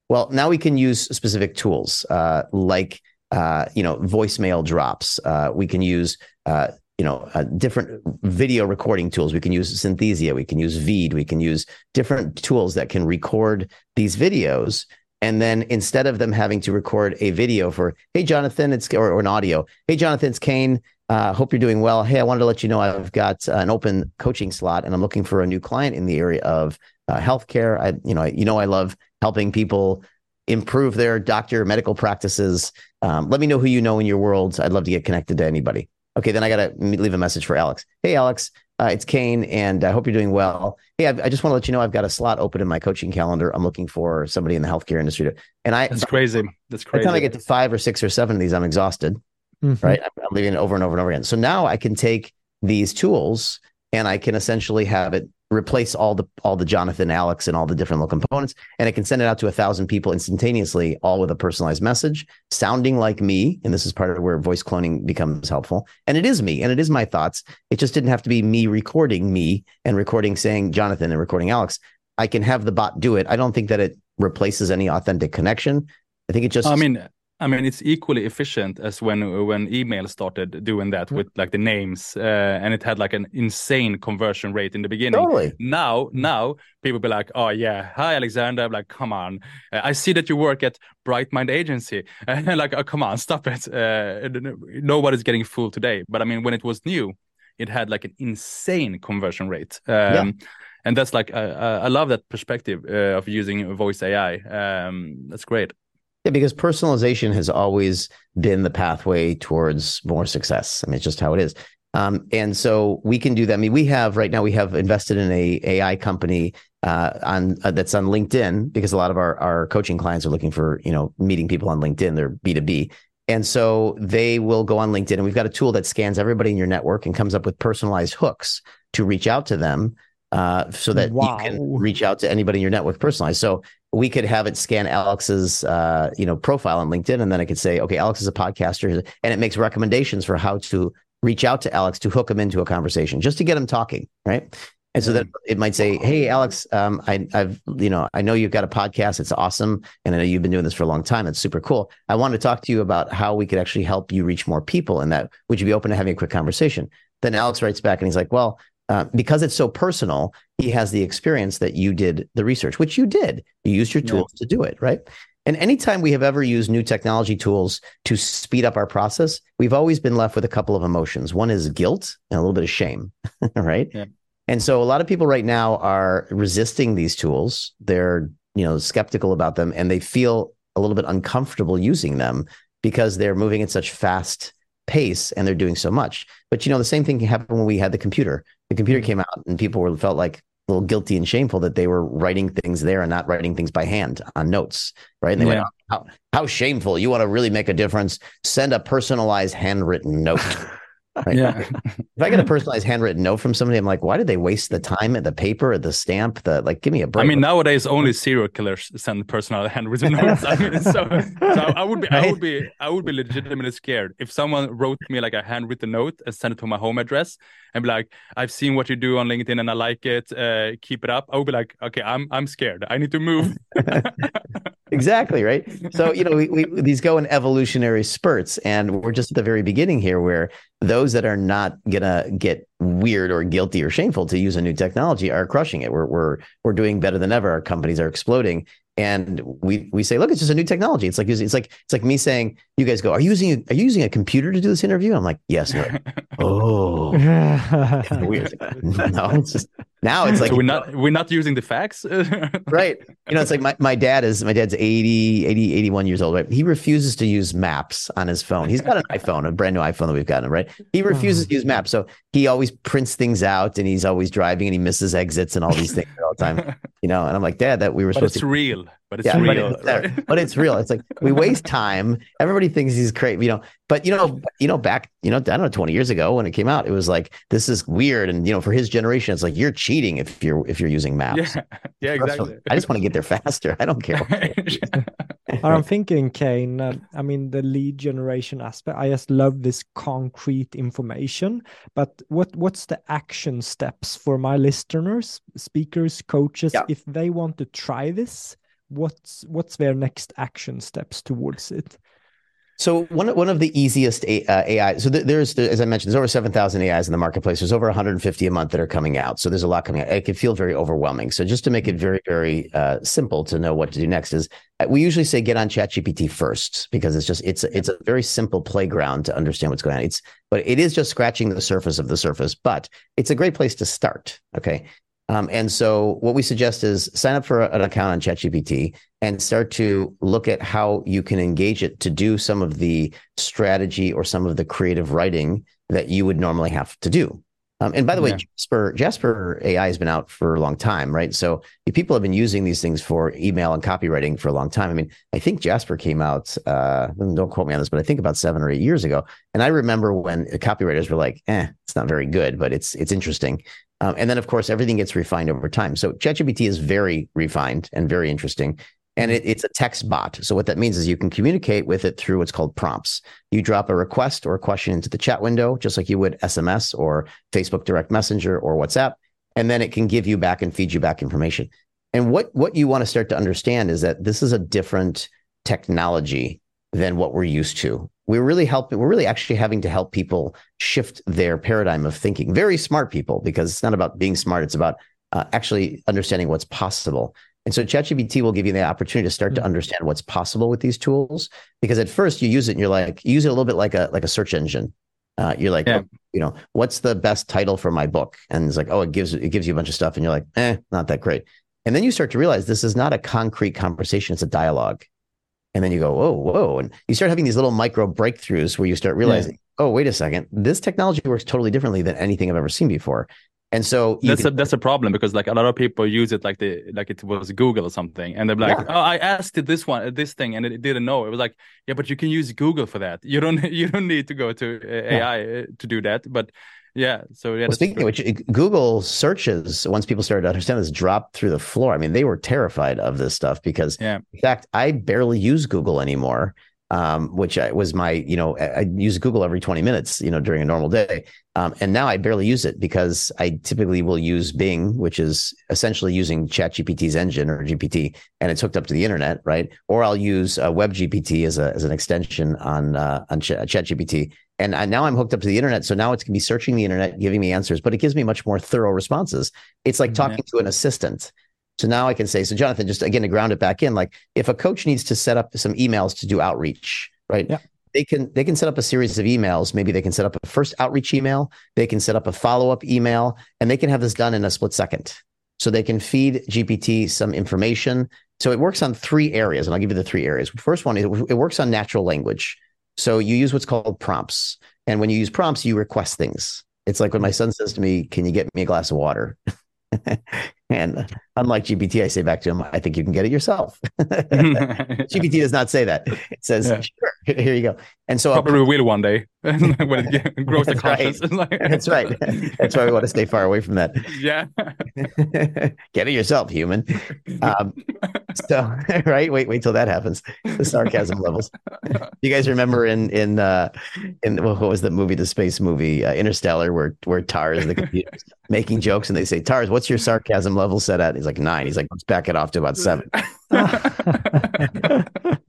Well, now we can use specific tools uh, like uh, you know, voicemail drops. Uh, we can use, uh, you know, uh, different video recording tools. We can use Synthesia. We can use Veed. We can use different tools that can record these videos. And then instead of them having to record a video for, hey, Jonathan, it's or, or an audio, hey, Jonathan, it's Kane. Uh, hope you're doing well. Hey, I wanted to let you know I've got an open coaching slot, and I'm looking for a new client in the area of uh, healthcare. I, you know, you know, I love helping people improve their doctor medical practices. Um, let me know who you know in your world. I'd love to get connected to anybody. Okay, then I got to leave a message for Alex. Hey, Alex, uh, it's Kane, and I hope you're doing well. Hey, I, I just want to let you know I've got a slot open in my coaching calendar. I'm looking for somebody in the healthcare industry. To, and I that's crazy. That's crazy. By the time I get to five or six or seven of these, I'm exhausted. Mm-hmm. Right, I'm, I'm leaving it over and over and over again. So now I can take these tools and I can essentially have it replace all the all the Jonathan, Alex, and all the different little components, and it can send it out to a thousand people instantaneously, all with a personalized message, sounding like me. And this is part of where voice cloning becomes helpful. And it is me, and it is my thoughts. It just didn't have to be me recording me and recording saying Jonathan and recording Alex. I can have the bot do it. I don't think that it replaces any authentic connection. I think it just. I mean, I mean, it's equally efficient as when when email started doing that with like the names, uh, and it had like an insane conversion rate in the beginning. Totally. Now, now people be like, "Oh yeah, hi Alexander." I'm like, "Come on, uh, I see that you work at Bright Mind Agency." And like, "Oh come on, stop it." Uh, nobody's getting fooled today. But I mean, when it was new, it had like an insane conversion rate. Um, Yeah. And that's like uh, uh, I love that perspective uh, of using voice AI. Um, that's great. Yeah, because personalization has always been the pathway towards more success. I mean, it's just how it is. Um, and so we can do that. I mean, we have right now we have invested in a AI company uh, on uh, that's on LinkedIn because a lot of our our coaching clients are looking for you know meeting people on LinkedIn. They're B two B, and so they will go on LinkedIn, and we've got a tool that scans everybody in your network and comes up with personalized hooks to reach out to them, uh, so that Wow. you can reach out to anybody in your network personalized. So we could have it scan Alex's uh, you know profile on LinkedIn, and then it could say, okay, Alex is a podcaster, and it makes recommendations for how to reach out to Alex to hook him into a conversation, just to get him talking, right? And so that it might say, "Hey, Alex, um, I, I've you know I know you've got a podcast. It's awesome, and I know you've been doing this for a long time. It's super cool. I want to talk to you about how we could actually help you reach more people. And that would you be open to having a quick conversation?" Then Alex writes back and he's like, "Well." Uh, because it's so personal, he has the experience that you did the research, which you did. You used your Yeah. tools to do it, right? And anytime we have ever used new technology tools to speed up our process, we've always been left with a couple of emotions. One is guilt and a little bit of shame, right? Yeah. And so a lot of people right now are resisting these tools. They're, you know, skeptical about them and they feel a little bit uncomfortable using them because they're moving at such fast pace and they're doing so much. But you know, the same thing can happen when we had the computer. The computer hmm. came out and people were felt like a little guilty and shameful that they were writing things there and not writing things by hand on notes, right? And they went, how, how shameful. You want to really make a difference? Send a personalized handwritten note. Right? Yeah. If I get a personalized handwritten note from somebody, I'm like, why did they waste the time at the paper, at the stamp? The like, give me a break. I mean, nowadays only serial killers send personal handwritten notes. I mean, so, so I would be, I would be, I would be legitimately scared if someone wrote me like a handwritten note and sent it to my home address and be like, "I've seen what you do on LinkedIn and I like it. Uh, keep it up." I would be like, "Okay, I'm, I'm scared. I need to move." exactly right? So you know we, we these go in evolutionary spurts and we're just at the very beginning here where those that are not gonna get weird or guilty or shameful to use a new technology are crushing it. We're we're we're doing better than ever. Our companies are exploding and we we say look it's just a new technology. It's like it's like it's like me saying you guys go are you using a, are you using a computer to do this interview? I'm like yes like, oh. Weird. No it's just now it's like so we're not, we're not using the fax. right. You know it's like my, my dad is my dad's 80 80 81 years old right? He refuses to use maps on his phone. He's got an iphone a brand new iphone that we've gotten right? He refuses uh-huh. to use maps. So he always prints things out and he's always driving and he misses exits and all these things all the time you know? And i'm like dad that we were but supposed it's to real. But it's yeah, but real. it's, there. but it's real. It's like we waste time. Everybody thinks he's crazy, you know. But you know, you know, back, you know, I don't know, twenty years ago when it came out, it was like this is weird, and you know, for his generation, it's like you're cheating if you're if you're using maps. Yeah, yeah, exactly. I just want to get there faster. I don't care. I'm thinking, Kane, uh, I mean, the lead generation aspect, I just love this concrete information. But what what's the action steps for my listeners, speakers, coaches, Yeah. if they want to try this? What's what's their next action steps towards it? So one one of the easiest A, uh, AI. So there's as I mentioned, there's over seven thousand AIs in the marketplace. There's over 150 a month that are coming out. So there's a lot coming out. It can feel very overwhelming. So just to make it very very uh, simple to know what to do next is uh, we usually say get on ChatGPT first because it's just it's it's a very simple playground to understand what's going on. It's but it is just scratching the surface of the surface. But it's a great place to start. Okay. Um, and so what we suggest is sign up for an account on ChatGPT and start to look at how you can engage it to do some of the strategy or some of the creative writing that you would normally have to do. Um, and by the way, Jasper Jasper AI has been out for a long time, right? So people have been using these things for email and copywriting for a long time. I mean, I think Jasper came out. Uh, don't quote me on this, but I think about seven or eight years ago. And I remember when the copywriters were like, "Eh, it's not very good, but it's it's interesting." Um, and then, of course, everything gets refined over time. So ChatGPT is very refined and very interesting. And it, it's a text bot. So what that means is you can communicate with it through what's called prompts. You drop a request or a question into the chat window, just like you would SMS or Facebook Direct Messenger or WhatsApp, and then it can give you back and feed you back information. And what what you want to start to understand is that this is a different technology than what we're used to. We're really helping. We're really actually having to help people shift their paradigm of thinking. Very smart people, because it's not about being smart. It's about uh, actually understanding what's possible. And so ChatGPT will give you the opportunity to start to Mhm. understand what's possible with these tools. Because at first you use it and you're like, you use it a little bit like a like a search engine. Uh, you're like, Yeah. oh, you know, what's the best title for my book? And it's like, oh, it gives it gives you a bunch of stuff, and you're like, eh, not that great. And then you start to realize this is not a concrete conversation; it's a dialogue. And then you go, whoa, whoa, and you start having these little micro breakthroughs where you start realizing, oh, wait a second, this technology works totally differently than anything I've ever seen before. And so that's can- a that's a problem because like a lot of people use it like the like it was Google or something, and they're like, Yeah. "Oh, I asked it this one, this thing, and it didn't know." It was like, "Yeah, but you can use Google for that. You don't you don't need to go to uh, AI uh, to do that." But yeah, so. Well, speaking of which, Google searches, once people started to understand this, dropped through the floor. I mean, they were terrified of this stuff because, Yeah. in fact, I barely use Google anymore, um, which I, was my, you know, I, I use Google every 20 minutes, you know, during a normal day. Um, and now I barely use it because I typically will use Bing, which is essentially using ChatGPT's engine or GPT, and it's hooked up to the internet, right? Or I'll use uh, WebGPT as a as an extension on uh, on Ch- ChatGPT, and I, now I'm hooked up to the internet. So now it's going to be searching the internet, giving me answers, but it gives me much more thorough responses. It's like Mhm. talking to an assistant. So now I can say, so Jonathan, just again to ground it back in, like if a coach needs to set up some emails to do outreach, right? Yeah. They can they can set up a series of emails. Maybe they can set up a first outreach email. They can set up a follow up email, and they can have this done in a split second. So they can feed GPT some information. So it works on three areas, and I'll give you the three areas. First one, it, it works on natural language. So you use what's called prompts. And when you use prompts, you request things. It's like when my son says to me, Can you get me a glass of water? and unlike GPT, I say back to him, I think you can get it yourself. GPT does not say that. It says, Yeah. Sure, here you go. And so, Probably will one day when it grows the right. conscience. Like- that's right. That's why we want to stay far away from that. yeah. get it yourself, human. Um, so, right? Wait, wait till that happens. The sarcasm levels. You guys remember in in uh in what was the movie, the space movie, uh, Interstellar, where where Tars the computer making jokes, and they say, "Tars, what's your sarcasm level set at?" He's like nine. He's like, let's back it off to about seven.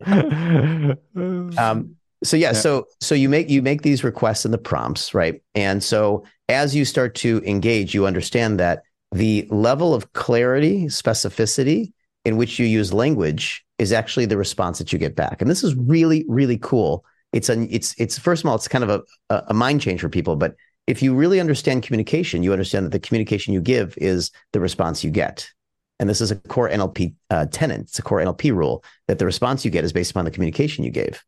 Um, so yeah, Yeah. so so you make you make these requests in the prompts, right? And so as you start to engage, you understand that the level of clarity, specificity in which you use language is actually the response that you get back. And this is really, really cool. It's an it's it's first of all, it's kind of a, a mind change for people, but if you really understand communication, you understand that the communication you give is the response you get. And this is a core NLP uh, tenet. It's a core NLP rule that the response you get is based upon the communication you gave.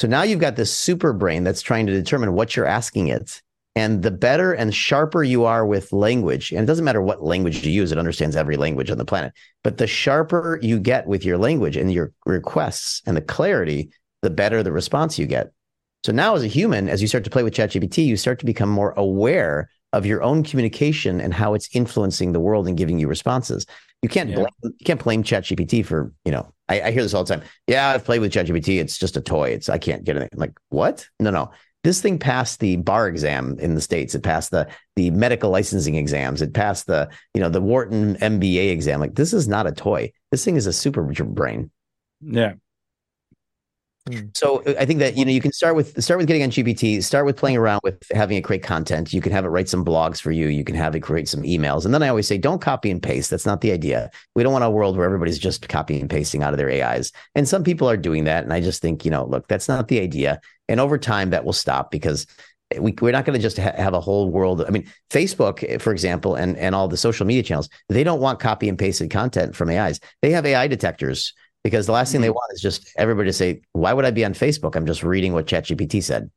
So now you've got this super brain that's trying to determine what you're asking it. And the better and sharper you are with language, and it doesn't matter what language you use, it understands every language on the planet. But the sharper you get with your language and your requests and the clarity, the better the response you get. So now, as a human, as you start to play with ChatGPT, you start to become more aware of your own communication and how it's influencing the world and giving you responses. You can't Yeah. blame you can't blame ChatGPT for you know. I, I hear this all the time. Yeah, I've played with ChatGPT. It's just a toy. It's I can't get anything. I'm like what? No, no. This thing passed the bar exam in the states. It passed the the medical licensing exams. It passed the you know the Wharton MBA exam. Like this is not a toy. This thing is a super brain. yeah. So uh, I think that you know you can start with start with getting on GPT, start with playing around with having it create content. You can have it write some blogs for you. You can have it create some emails. And then I always say, don't copy and paste. That's not the idea. We don't want a world where everybody's just copying and pasting out of their AIs. And some people are doing that. And I just think, you know, look, that's not the idea. And over time that will stop because we, we're not going to just ha- have a whole world. I mean, Facebook, eh, for example, and, and all the social media channels, they don't want copy and pasted content from AIs. They have AI detectors because the last thing they want is just everybody to say, why would I be on Facebook? I'm just reading what ChatGPT said.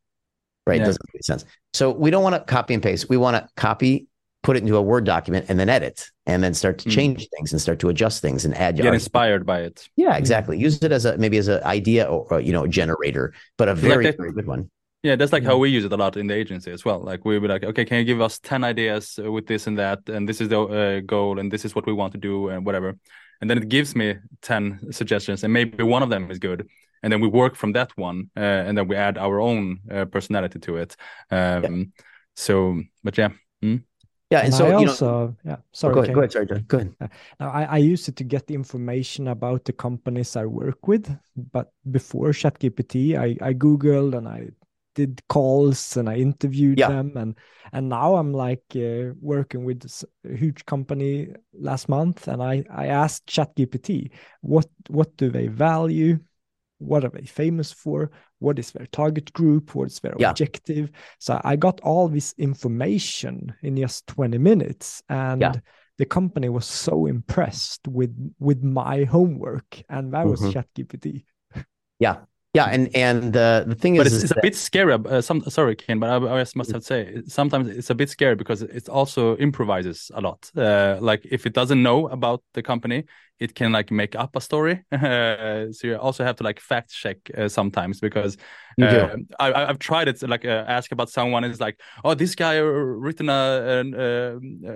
Right. Yeah. Doesn't make sense. So we don't want to copy and paste. We want to copy, put it into a Word document and then edit and then start to Mm. change things and start to adjust things and add Get your inspired by it. Yeah, exactly. Use it as a maybe as an idea or, you know, generator, but a Like very, that- very good one. Yeah, that's like how we use it a lot in the agency as well. Like we would be like, okay, can you give us ten ideas uh, with this and that, and this is the uh, goal, and this is what we want to do, and whatever. And then it gives me ten suggestions, and maybe one of them is good, and then we work from that one, uh, and then we add our own uh, personality to it. Um, So, but yeah, Yeah. And, And so, I you know, also, yeah, oh, sorry. go ahead, Kane. go ahead. Sorry, John. Go ahead. Now, I, I use it to get the information about the companies I work with, but before ChatGPT, I, I Googled and I did calls and I interviewed Yeah. them, and and now I'm like uh, working with this huge company last month, and I I asked ChatGPT what what do they value, what are they famous for, what is their target group, what is their Yeah. objective. So I got all this information in just 20 minutes. And Yeah. the company was so impressed with with my homework. And that was Mhm. ChatGPT. Yeah, yeah, and and the the thing But is, it's, is it's a bit scary. Uh, some sorry, Ken, but I, I just must have to say sometimes it's a bit scary because it also improvises a lot. Uh, like if it doesn't know about the company, it can like make up a story. Uh, so you also have to like fact check uh, sometimes because uh, I, I've tried it. Like uh, ask about someone is like, oh, this guy written a an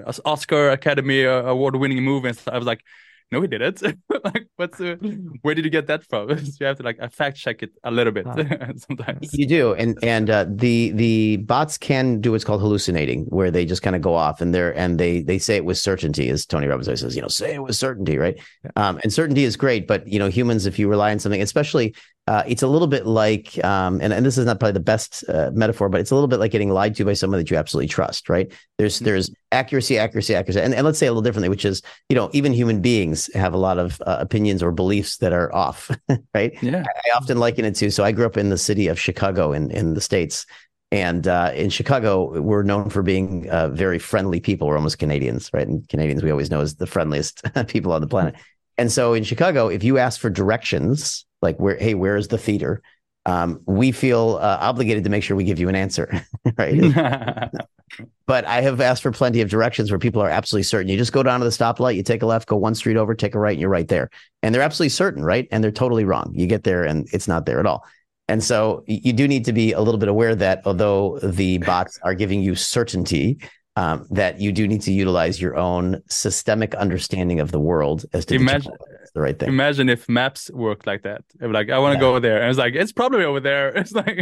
uh, Oscar Academy award winning movie. And. I was like. No, he didn't. like, what's uh, where did you get that from? so you have to like uh, fact check it a little bit sometimes. You do, and and uh, the the bots can do what's called hallucinating, where they just kind of go off and they're and they they say it with certainty, as Tony Robbins always says, you know, say it with certainty, right? Yeah. Um, and certainty is great, but you know, humans, if you rely on something, especially, uh, it's a little bit like, um, and and this is not probably the best uh, metaphor, but it's a little bit like getting lied to by someone that you absolutely trust, right? There's Mhm. there's accuracy, accuracy, accuracy, and and let's say a little differently, which is, you know, even human beings have a lot of uh, opinions or beliefs that are off, right? Yeah. I often liken it to. So I grew up in the city of Chicago in in the states, and uh, in Chicago we're known for being uh, very friendly people. We're almost Canadians, right? And Canadians we always know as the friendliest people on the planet. And so in Chicago, if you ask for directions, like where, hey, where is the theater? Um, we feel uh, obligated to make sure we give you an answer, right? but I have asked for plenty of directions where people are absolutely certain. You just go down to the stoplight, you take a left, go one street over, take a right, and you're right there. And they're absolutely certain, right? And they're totally wrong. You get there and it's not there at all. And so you do need to be a little bit aware that although the bots are giving you certainty, um, that you do need to utilize your own systemic understanding of the world as to Imagine- the right thing. Imagine if maps worked like that. Like, I want to Yeah. go there. And it's like, it's probably over there. It's like,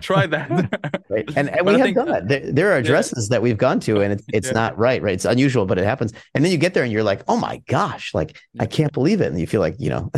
try that. Right. And, and we I have think- done that. There, there are addresses that we've gone to and it's, it's Yeah. not right, right? It's unusual, but it happens. And then you get there and you're like, oh my gosh, like I can't believe it. And you feel like, you know,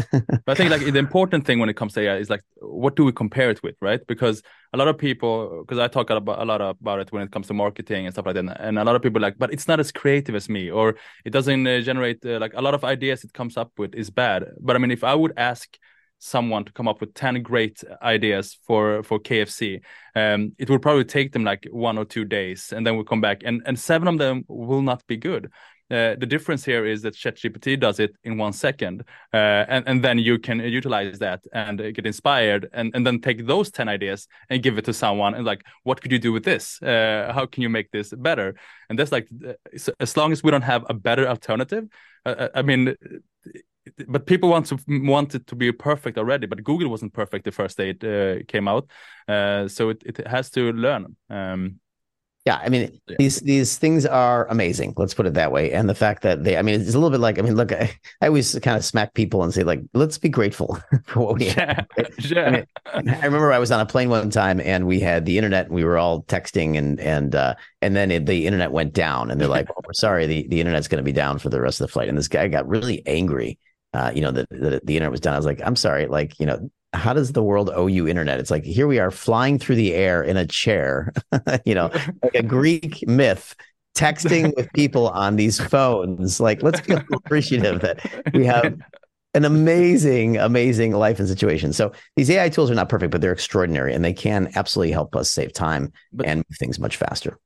But I think like the important thing when it comes to AI is like, what do we compare it with, right? Because a lot of people, because I talk about, a lot about it when it comes to marketing and stuff like that, and a lot of people are like, but it's not as creative as me, or it doesn't uh, generate uh, like a lot of ideas it comes up with is bad. But I mean, if I would ask someone to come up with 10 great ideas for for KFC um it would probably take them like one or two days and then we'll come back and and seven of them will not be good uh, the difference here is that ChatGPT does it in one second, uh, and and then you can utilize that and get inspired, and and then take those ten ideas and give it to someone, and like, what could you do with this? Uh, how can you make this better? And that's like, as long as we don't have a better alternative, uh, uh, I mean. But people want to want it to be perfect already. But Google wasn't perfect the first day it uh, came out, uh, so it, it has to learn. Um, yeah, I mean, Yeah. these these things are amazing. Let's put it that way. And the fact that they, I mean, it's a little bit like, I mean, look, I, I always kind of smack people and say, like, let's be grateful for what we have. yeah, yeah. mean, I remember I was on a plane one time and we had the internet and we were all texting and and uh, and then it, the internet went down and they're like, well, we're sorry, the, the internet's going to be down for the rest of the flight. And this guy got really angry. Uh, you know, that the, the internet was done. I was like, I'm sorry, like, you know, how does the world owe you internet? It's like here we are flying through the air in a chair, you know, like a Greek myth, texting with people on these phones. Like, let's be appreciative that we have an amazing, amazing life and situation. So these AI tools are not perfect, but they're extraordinary and they can absolutely help us save time But- and move things much faster.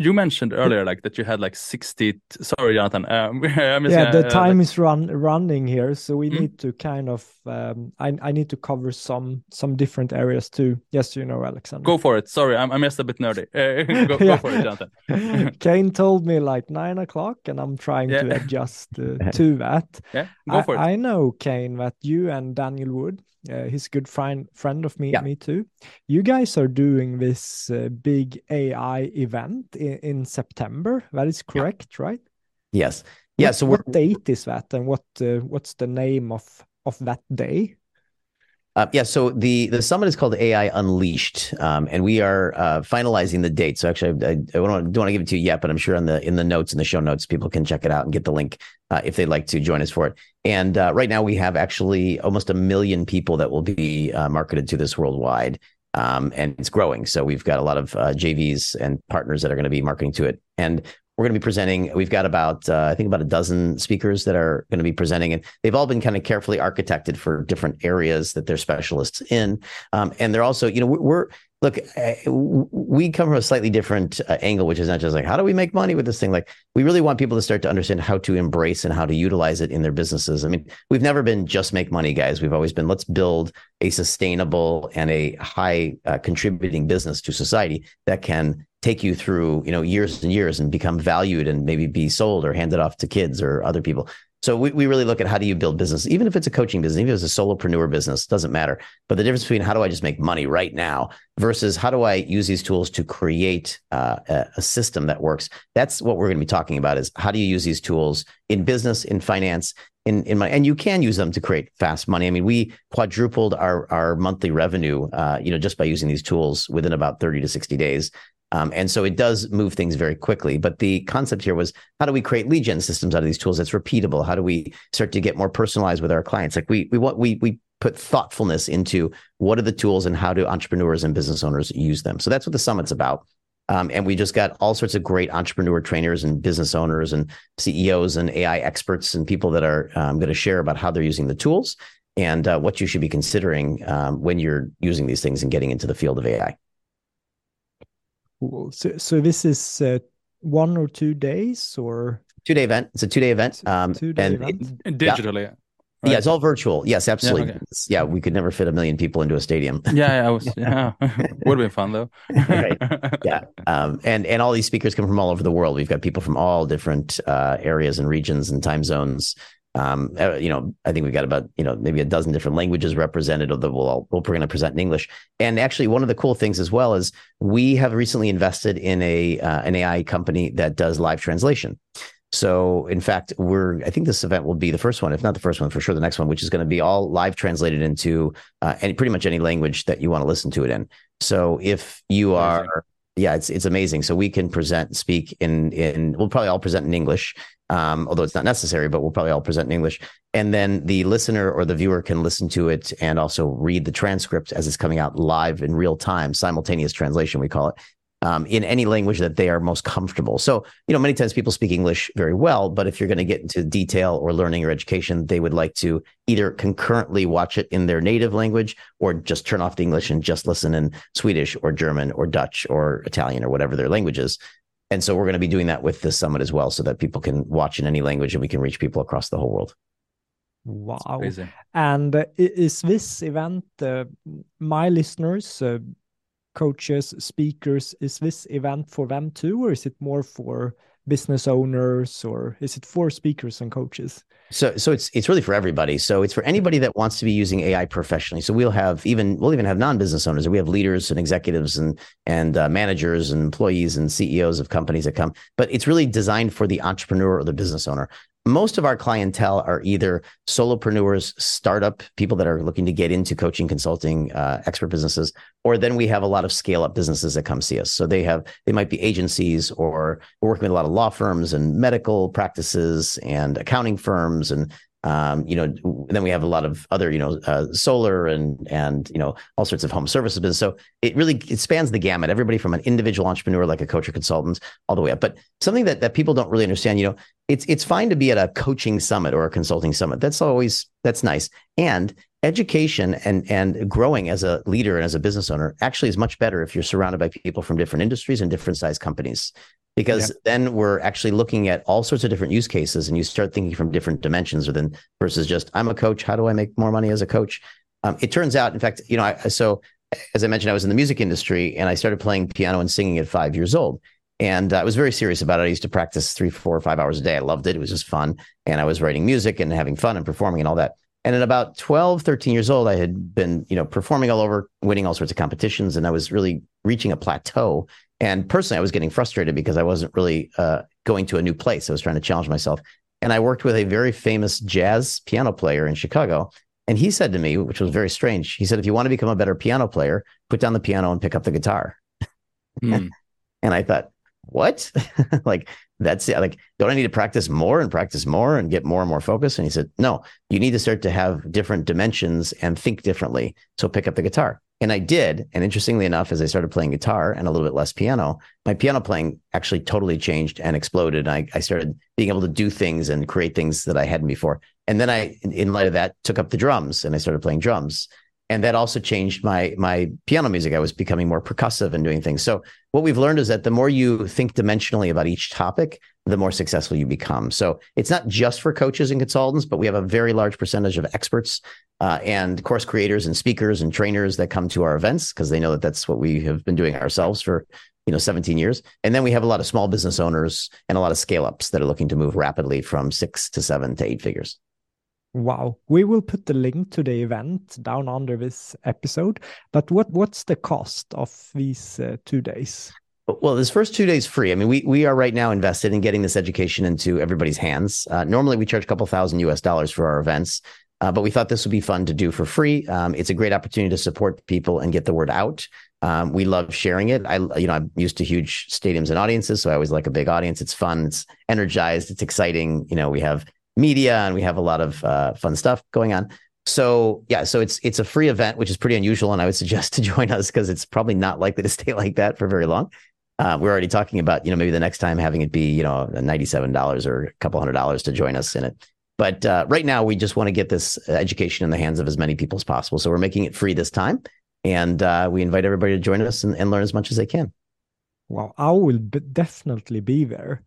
You mentioned earlier, like that you had like sixty. Sorry, Jonathan. Um, yeah, gonna, the uh, time like- is run running here, so we Mhm. need to kind of. Um, I I need to cover some some different areas too. Yes, you know, Alexander. go for it. Sorry, I'm, I'm just a bit nerdy. Uh, go, go for it, Jonathan. Kane told me like nine o'clock, and I'm trying to adjust uh, to that. Yeah, go I, for it. I know Kane that you and Daniel Wood, uh, he's a good friend friend of me, Yeah. me too. You guys are doing this uh, big AI event in, in September. That is correct, right? Yes. Yeah. What- So what date is that, and what uh, what's the name of of that day? Uh, yeah, so the the summit is called AI Unleashed, um, and we are uh, finalizing the date. So actually, I, I don't, want, to give it to you yet, but I'm sure in the in the notes in the show notes, people can check it out and get the link uh, if they'd like to join us for it. And uh, right now, we have actually almost a million people that will be uh, marketed to this worldwide. um, and it's growing. So we've got a lot of uh, JVs and partners that are going to be marketing to it. And we're going to be presenting. We've got about, uh, I think, about a dozen speakers that are going to be presenting, and they've all been kind of carefully architected for different areas that they're specialists in. Um, and they're also, you know, we're look, uh, we come from a slightly different uh, angle, which is not just like, how do we make money with this thing? Like, we really want people to start to understand how to embrace and how to utilize it in their businesses. I mean, we've never been just make money guys. We've always been, let's build a sustainable and a high uh, contributing business to society that can take you through, you know, years and years and become valued and maybe be sold or handed off to kids or other people. So we, we really look at how do you build business, even if it's a coaching business, even if it's a solopreneur business, doesn't matter. But the difference between how do I just make money right now versus how do I use these tools to create uh, a, system that works? That's what we're going to be talking about is how do you use these tools in business, in finance, in, in my, and you can use them to create fast money. I mean, we quadrupled our, our monthly revenue, uh, you know, just by using these tools within about 30 to 60 days. Um, and so it does move things very quickly. But the concept here was how do we create lead gen systems out of these tools that's repeatable? How do we start to get more personalized with our clients? Like we we we we put thoughtfulness into what are the tools and how do entrepreneurs and business owners use them. So that's what the summit's about. Um, and we just got all sorts of great entrepreneur trainers and business owners and CEOs and AI experts and people that are um, going to share about how they're using the tools and uh, what you should be considering um, when you're using these things and getting into the field of AI. Cool. So, so this is uh, one or two days, or two day event. It's a two day event. Um, two day and event? It, digitally. Yeah. Right? Yeah, it's all virtual. Yes, absolutely. Yeah, okay. yeah, we could never fit a million people into a stadium. yeah, I was. Yeah, would have been fun though. right. Yeah, um, and and all these speakers come from all over the world. We've got people from all different uh, areas and regions and time zones. Um, uh, you know, I think we've got about you know maybe a dozen different languages represented, that we'll all, we're going to present in English. And actually, one of the cool things as well is we have recently invested in a uh, an AI company that does live translation. So, in fact, we're I think this event will be the first one, if not the first one, for sure the next one, which is going to be all live translated into uh, any pretty much any language that you want to listen to it in. So, if you are yeah, it's it's amazing. So we can present, speak in in. We'll probably all present in English, um, although it's not necessary. But we'll probably all present in English, and then the listener or the viewer can listen to it and also read the transcript as it's coming out live in real time, simultaneous translation we call it, um, in any language that they are most comfortable. So, you know, many times people speak English very well, but if you're going to get into detail or learning or education, they would like to either concurrently watch it in their native language or just turn off the English and just listen in Swedish or German or Dutch or Italian or whatever their language is. And so we're going to be doing that with this summit as well so that people can watch in any language and we can reach people across the whole world. Wow. And uh, is this event, uh, my listeners, uh, coaches, speakers, is this event for them too, or is it more for business owners, or is it for speakers and coaches? So, so it's it's really for everybody. So it's for anybody that wants to be using AI professionally. So we'll have even we'll even have non-business owners. We have leaders and executives and and uh, managers and employees and CEOs of companies that come. But it's really designed for the entrepreneur or the business owner most of our clientele are either solopreneurs, startup people that are looking to get into coaching, consulting, uh, expert businesses, or then we have a lot of scale up businesses that come see us. So they have they might be agencies, or we're working with a lot of law firms and medical practices and accounting firms and um, you know, then we have a lot of other, you know, uh, solar and and you know all sorts of home services business. So it really it spans the gamut. Everybody from an individual entrepreneur like a coach or consultant all the way up. But something that that people don't really understand, you know, it's it's fine to be at a coaching summit or a consulting summit. That's always that's nice. And education and and growing as a leader and as a business owner actually is much better if you're surrounded by people from different industries and different size companies. Because yeah. then we're actually looking at all sorts of different use cases and you start thinking from different dimensions than versus just i'm a coach how do i make more money as a coach? Um, it turns out in fact you know I, so as i mentioned i was in the music industry and i started playing piano and singing at five years old. And i was very serious about it. I used to practice three four or five hours a day. I loved it. It was just fun. And i was writing music and having fun and performing and all that and at about 12 13 years old i had been you know performing all over winning all sorts of competitions and i was really reaching a plateau and personally, I was getting frustrated because I wasn't really uh, going to a new place. I was trying to challenge myself. And I worked with a very famous jazz piano player in Chicago. And he said to me, which was very strange, he said, if you want to become a better piano player, put down the piano and pick up the guitar. Mm. and I thought, what? like, that's it. Like, don't I need to practice more and practice more and get more and more focus? And he said, no, you need to start to have different dimensions and think differently. So pick up the guitar. And I did. And interestingly enough, as I started playing guitar and a little bit less piano, my piano playing actually totally changed and exploded. I, I started being able to do things and create things that I hadn't before. And then I, in light of that, took up the drums and I started playing drums. And that also changed my my piano music. I was becoming more percussive and doing things. So what we've learned is that the more you think dimensionally about each topic, the more successful you become. So it's not just for coaches and consultants, but we have a very large percentage of experts uh, and course creators and speakers and trainers that come to our events because they know that that's what we have been doing ourselves for you know 17 years and then we have a lot of small business owners and a lot of scale ups that are looking to move rapidly from six to seven to eight figures wow we will put the link to the event down under this episode but what what's the cost of these uh, two days well, this first two days free. I mean, we we are right now invested in getting this education into everybody's hands. Uh, normally, we charge a couple thousand US dollars for our events. Uh, but we thought this would be fun to do for free. Um, it's a great opportunity to support people and get the word out. Um, we love sharing it. I, you know, I'm used to huge stadiums and audiences, so I always like a big audience. It's fun. It's energized. It's exciting. You know, we have media and we have a lot of uh, fun stuff going on. So yeah, so it's it's a free event, which is pretty unusual, and I would suggest to join us because it's probably not likely to stay like that for very long. Uh, we're already talking about you know maybe the next time having it be you know ninety seven dollars or a couple hundred dollars to join us in it. But uh, right now, we just want to get this education in the hands of as many people as possible. So we're making it free this time. And uh, we invite everybody to join us and, and, learn as much as they can. Well, I will be definitely be there.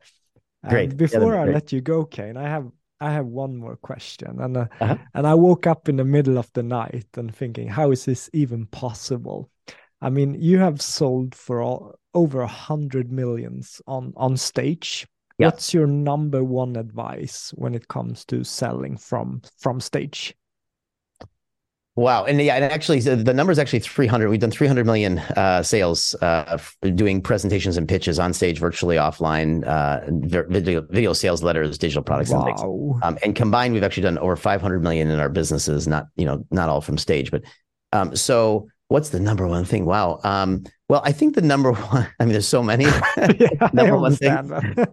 Great. before yeah, I let you go, Kane, I have I have one more question, and uh, uh-huh. and I woke up in the middle of the night and thinking, how is this even possible? I mean, you have sold for all, over a hundred millions on on stage yeah. what's your number one advice when it comes to selling from from stage Wow. And yeah, and actually the number is actually 300. We've done 300 million uh, sales uh, doing presentations and pitches on stage, virtually offline, uh, video, video sales letters, digital products wow. and things. Um, and combined, we've actually done over 500 million in our businesses, not, you know, not all from stage, but um, so what's the number one thing? Wow. Um, well, I think the number one, I mean, there's so many yeah, number one thing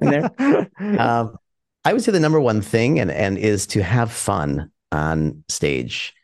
in there. Um, I would say the number one thing and, and is to have fun on stage.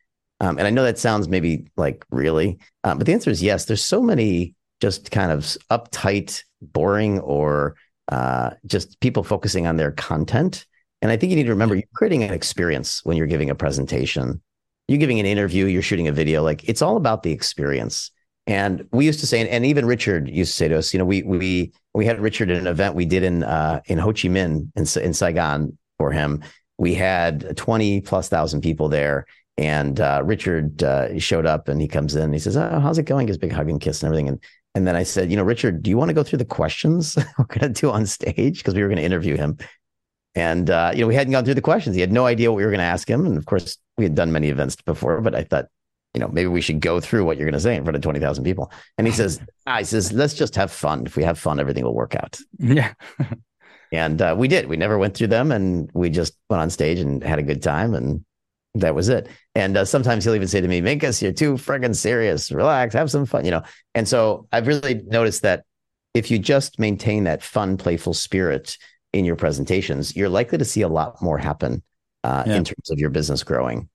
Um, and I know that sounds maybe like really, uh, but the answer is yes. There's so many just kind of uptight, boring, or uh, just people focusing on their content. And I think you need to remember you're creating an experience when you're giving a presentation. You're giving an interview, you're shooting a video. Like it's all about the experience. And we used to say, and even Richard used to say to us, you know, we we we had Richard at an event we did in uh, in Ho Chi Minh in, in Saigon for him. We had twenty plus thousand people there, and uh, Richard uh, showed up and he comes in. And he says, "Oh, how's it going?" His big hug and kiss and everything. And and then I said, "You know, Richard, do you want to go through the questions we're going to do on stage because we were going to interview him?" And uh, you know, we hadn't gone through the questions. He had no idea what we were going to ask him. And of course, we had done many events before, but I thought you know, maybe we should go through what you're going to say in front of 20,000 people. And he says, ah, he says, let's just have fun. If we have fun, everything will work out. Yeah. and uh, we did. We never went through them and we just went on stage and had a good time. And that was it. And uh, sometimes he'll even say to me, Minkus, you're too friggin' serious. Relax, have some fun, you know. And so I've really noticed that if you just maintain that fun, playful spirit in your presentations, you're likely to see a lot more happen uh, yeah. in terms of your business growing.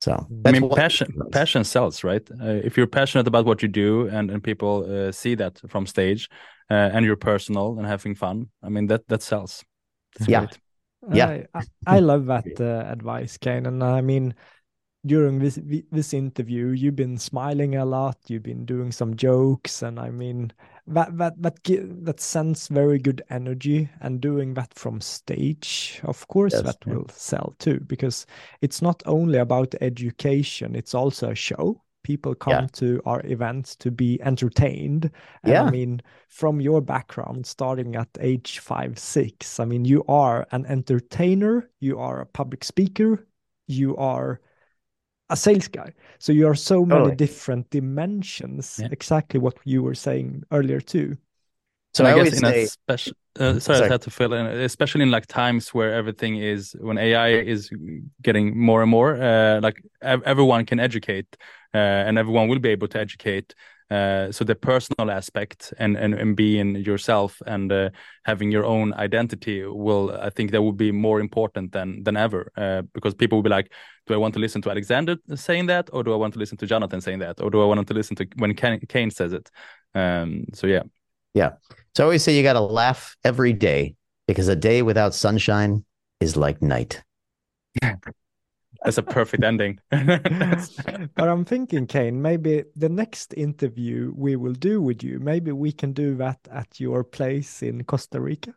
So I mean, passion passion sells, right? Uh, if you're passionate about what you do, and and people uh, see that from stage, uh, and you're personal and having fun, I mean that that sells. That's yeah, great. Yeah. I, I love that uh, advice, Kane. And I mean, during this this interview, you've been smiling a lot. You've been doing some jokes, and I mean, that that that that sends very good energy and doing that from stage of course yes, that yeah. will sell too because it's not only about education it's also a show people come yeah. to our events to be entertained and yeah. i mean from your background starting at age five six i mean you are an entertainer you are a public speaker you are a sales guy. So you are so many totally. different dimensions. Yeah. Exactly what you were saying earlier too. So I, I guess in say... a special, uh, sorry, sorry, I had to fill in, especially in like times where everything is when AI is getting more and more, uh, like everyone can educate, uh, and everyone will be able to educate. Uh, so the personal aspect and, and, and being yourself and uh, having your own identity will, I think, that would be more important than than ever. Uh, because people will be like, do I want to listen to Alexander saying that, or do I want to listen to Jonathan saying that, or do I want to listen to when Kane says it? Um, so yeah, yeah. So I always say you got to laugh every day because a day without sunshine is like night. That's a perfect ending. but I'm thinking, Kane, maybe the next interview we will do with you, maybe we can do that at your place in Costa Rica.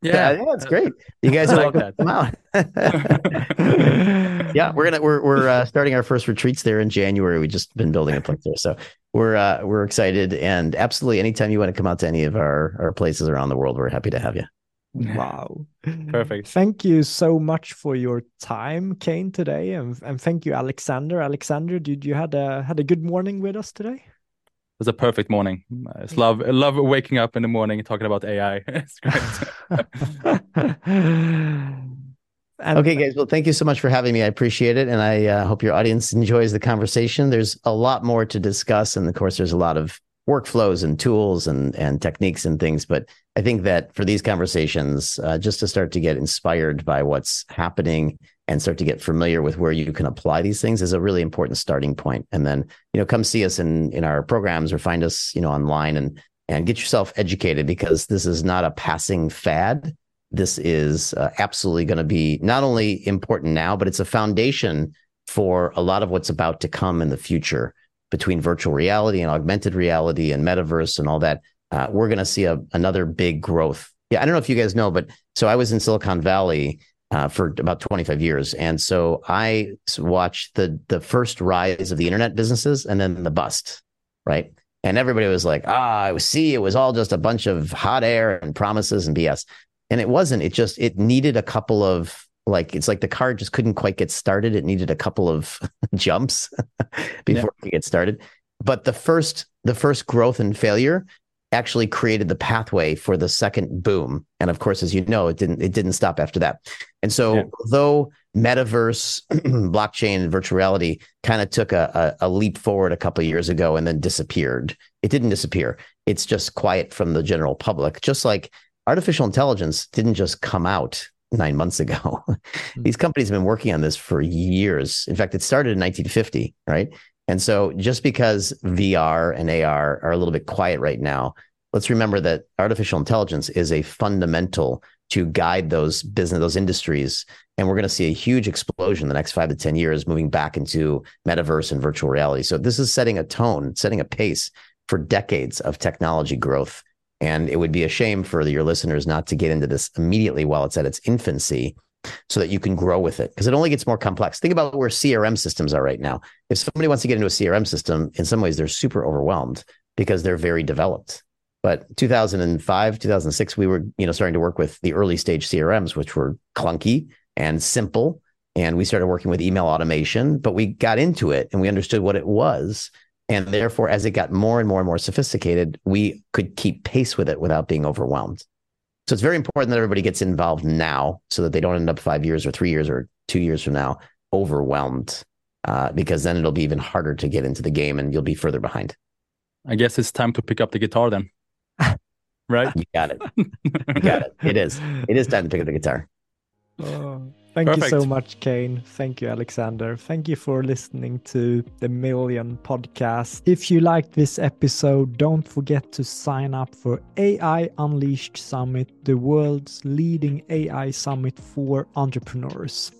Yeah, yeah, that's great. You guys are like that. Come out. yeah, we're gonna we're we're uh, starting our first retreats there in January. We've just been building a place there, so we're uh, we're excited. And absolutely, anytime you want to come out to any of our our places around the world, we're happy to have you. Wow. Perfect. Thank you so much for your time, Kane, today. And, and thank you, Alexander. Alexander, did you had a had a good morning with us today? It was a perfect morning. I just love I love waking up in the morning and talking about AI. it's great. And okay, guys. Well, thank you so much for having me. I appreciate it. And I uh, hope your audience enjoys the conversation. There's a lot more to discuss. And of course, there's a lot of workflows and tools and and techniques and things but i think that for these conversations uh, just to start to get inspired by what's happening and start to get familiar with where you can apply these things is a really important starting point. And then you know come see us in in our programs or find us you know online and and get yourself educated because this is not a passing fad. This is uh, absolutely going to be not only important now but it's a foundation for a lot of what's about to come in the future between virtual reality and augmented reality and metaverse and all that, uh, we're going to see a, another big growth. Yeah, I don't know if you guys know, but so I was in Silicon Valley uh, for about 25 years, and so I watched the the first rise of the internet businesses and then the bust, right? And everybody was like, "Ah, I see, it was all just a bunch of hot air and promises and BS," and it wasn't. It just it needed a couple of like it's like the car just couldn't quite get started. It needed a couple of jumps before yeah. it could get started. But the first the first growth and failure actually created the pathway for the second boom. And of course, as you know, it didn't it didn't stop after that. And so yeah. although metaverse, blockchain, and virtual reality kind of took a, a, a, leap forward a couple of years ago and then disappeared, it didn't disappear. It's just quiet from the general public. Just like artificial intelligence didn't just come out nine months ago. Hmm. These companies have been working on this for years. In fact, it started in 1950, right? And so just because VR and AR are a little bit quiet right now, let's remember that artificial intelligence is a fundamental to guide those business, those industries. And we're going to see a huge explosion in the next five to 10 years moving back into metaverse and virtual reality. So this is setting a tone, setting a pace for decades of technology growth and it would be a shame for your listeners not to get into this immediately while it's at its infancy so that you can grow with it because it only gets more complex. Think about where CRM systems are right now. If somebody wants to get into a CRM system, in some ways they're super overwhelmed because they're very developed. But 2005, 2006, we were, you know, starting to work with the early stage CRMs, which were clunky and simple. And we started working with email automation, but we got into it and we understood what it was. And therefore, as it got more and more and more sophisticated, we could keep pace with it without being overwhelmed. So it's very important that everybody gets involved now so that they don't end up five years or three years or two years from now overwhelmed, uh, because then it'll be even harder to get into the game and you'll be further behind. I guess it's time to pick up the guitar then. right? You got it. You got it. It is. It is time to pick up the guitar. Oh. Thank Perfect. you so much, Kane. Thank you, Alexander. Thank you for listening to the Million Podcast. If you liked this episode, don't forget to sign up for AI Unleashed Summit, the world's leading AI summit for entrepreneurs.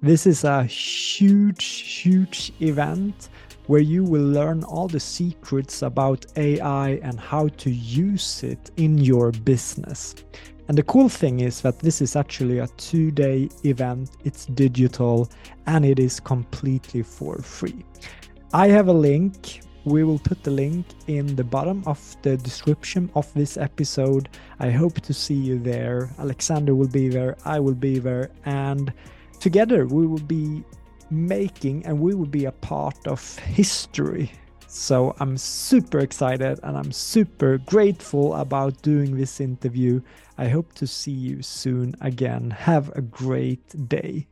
This is a huge, huge event where you will learn all the secrets about AI and how to use it in your business. And the cool thing is that this is actually a two day event, it's digital, and it is completely for free. I have a link. We will put the link in the bottom of the description of this episode. I hope to see you there. Alexander will be there, I will be there, and together we will be making and we will be a part of history so I'm super excited and I'm super grateful about doing this interview. I hope to see you soon again. Have a great day.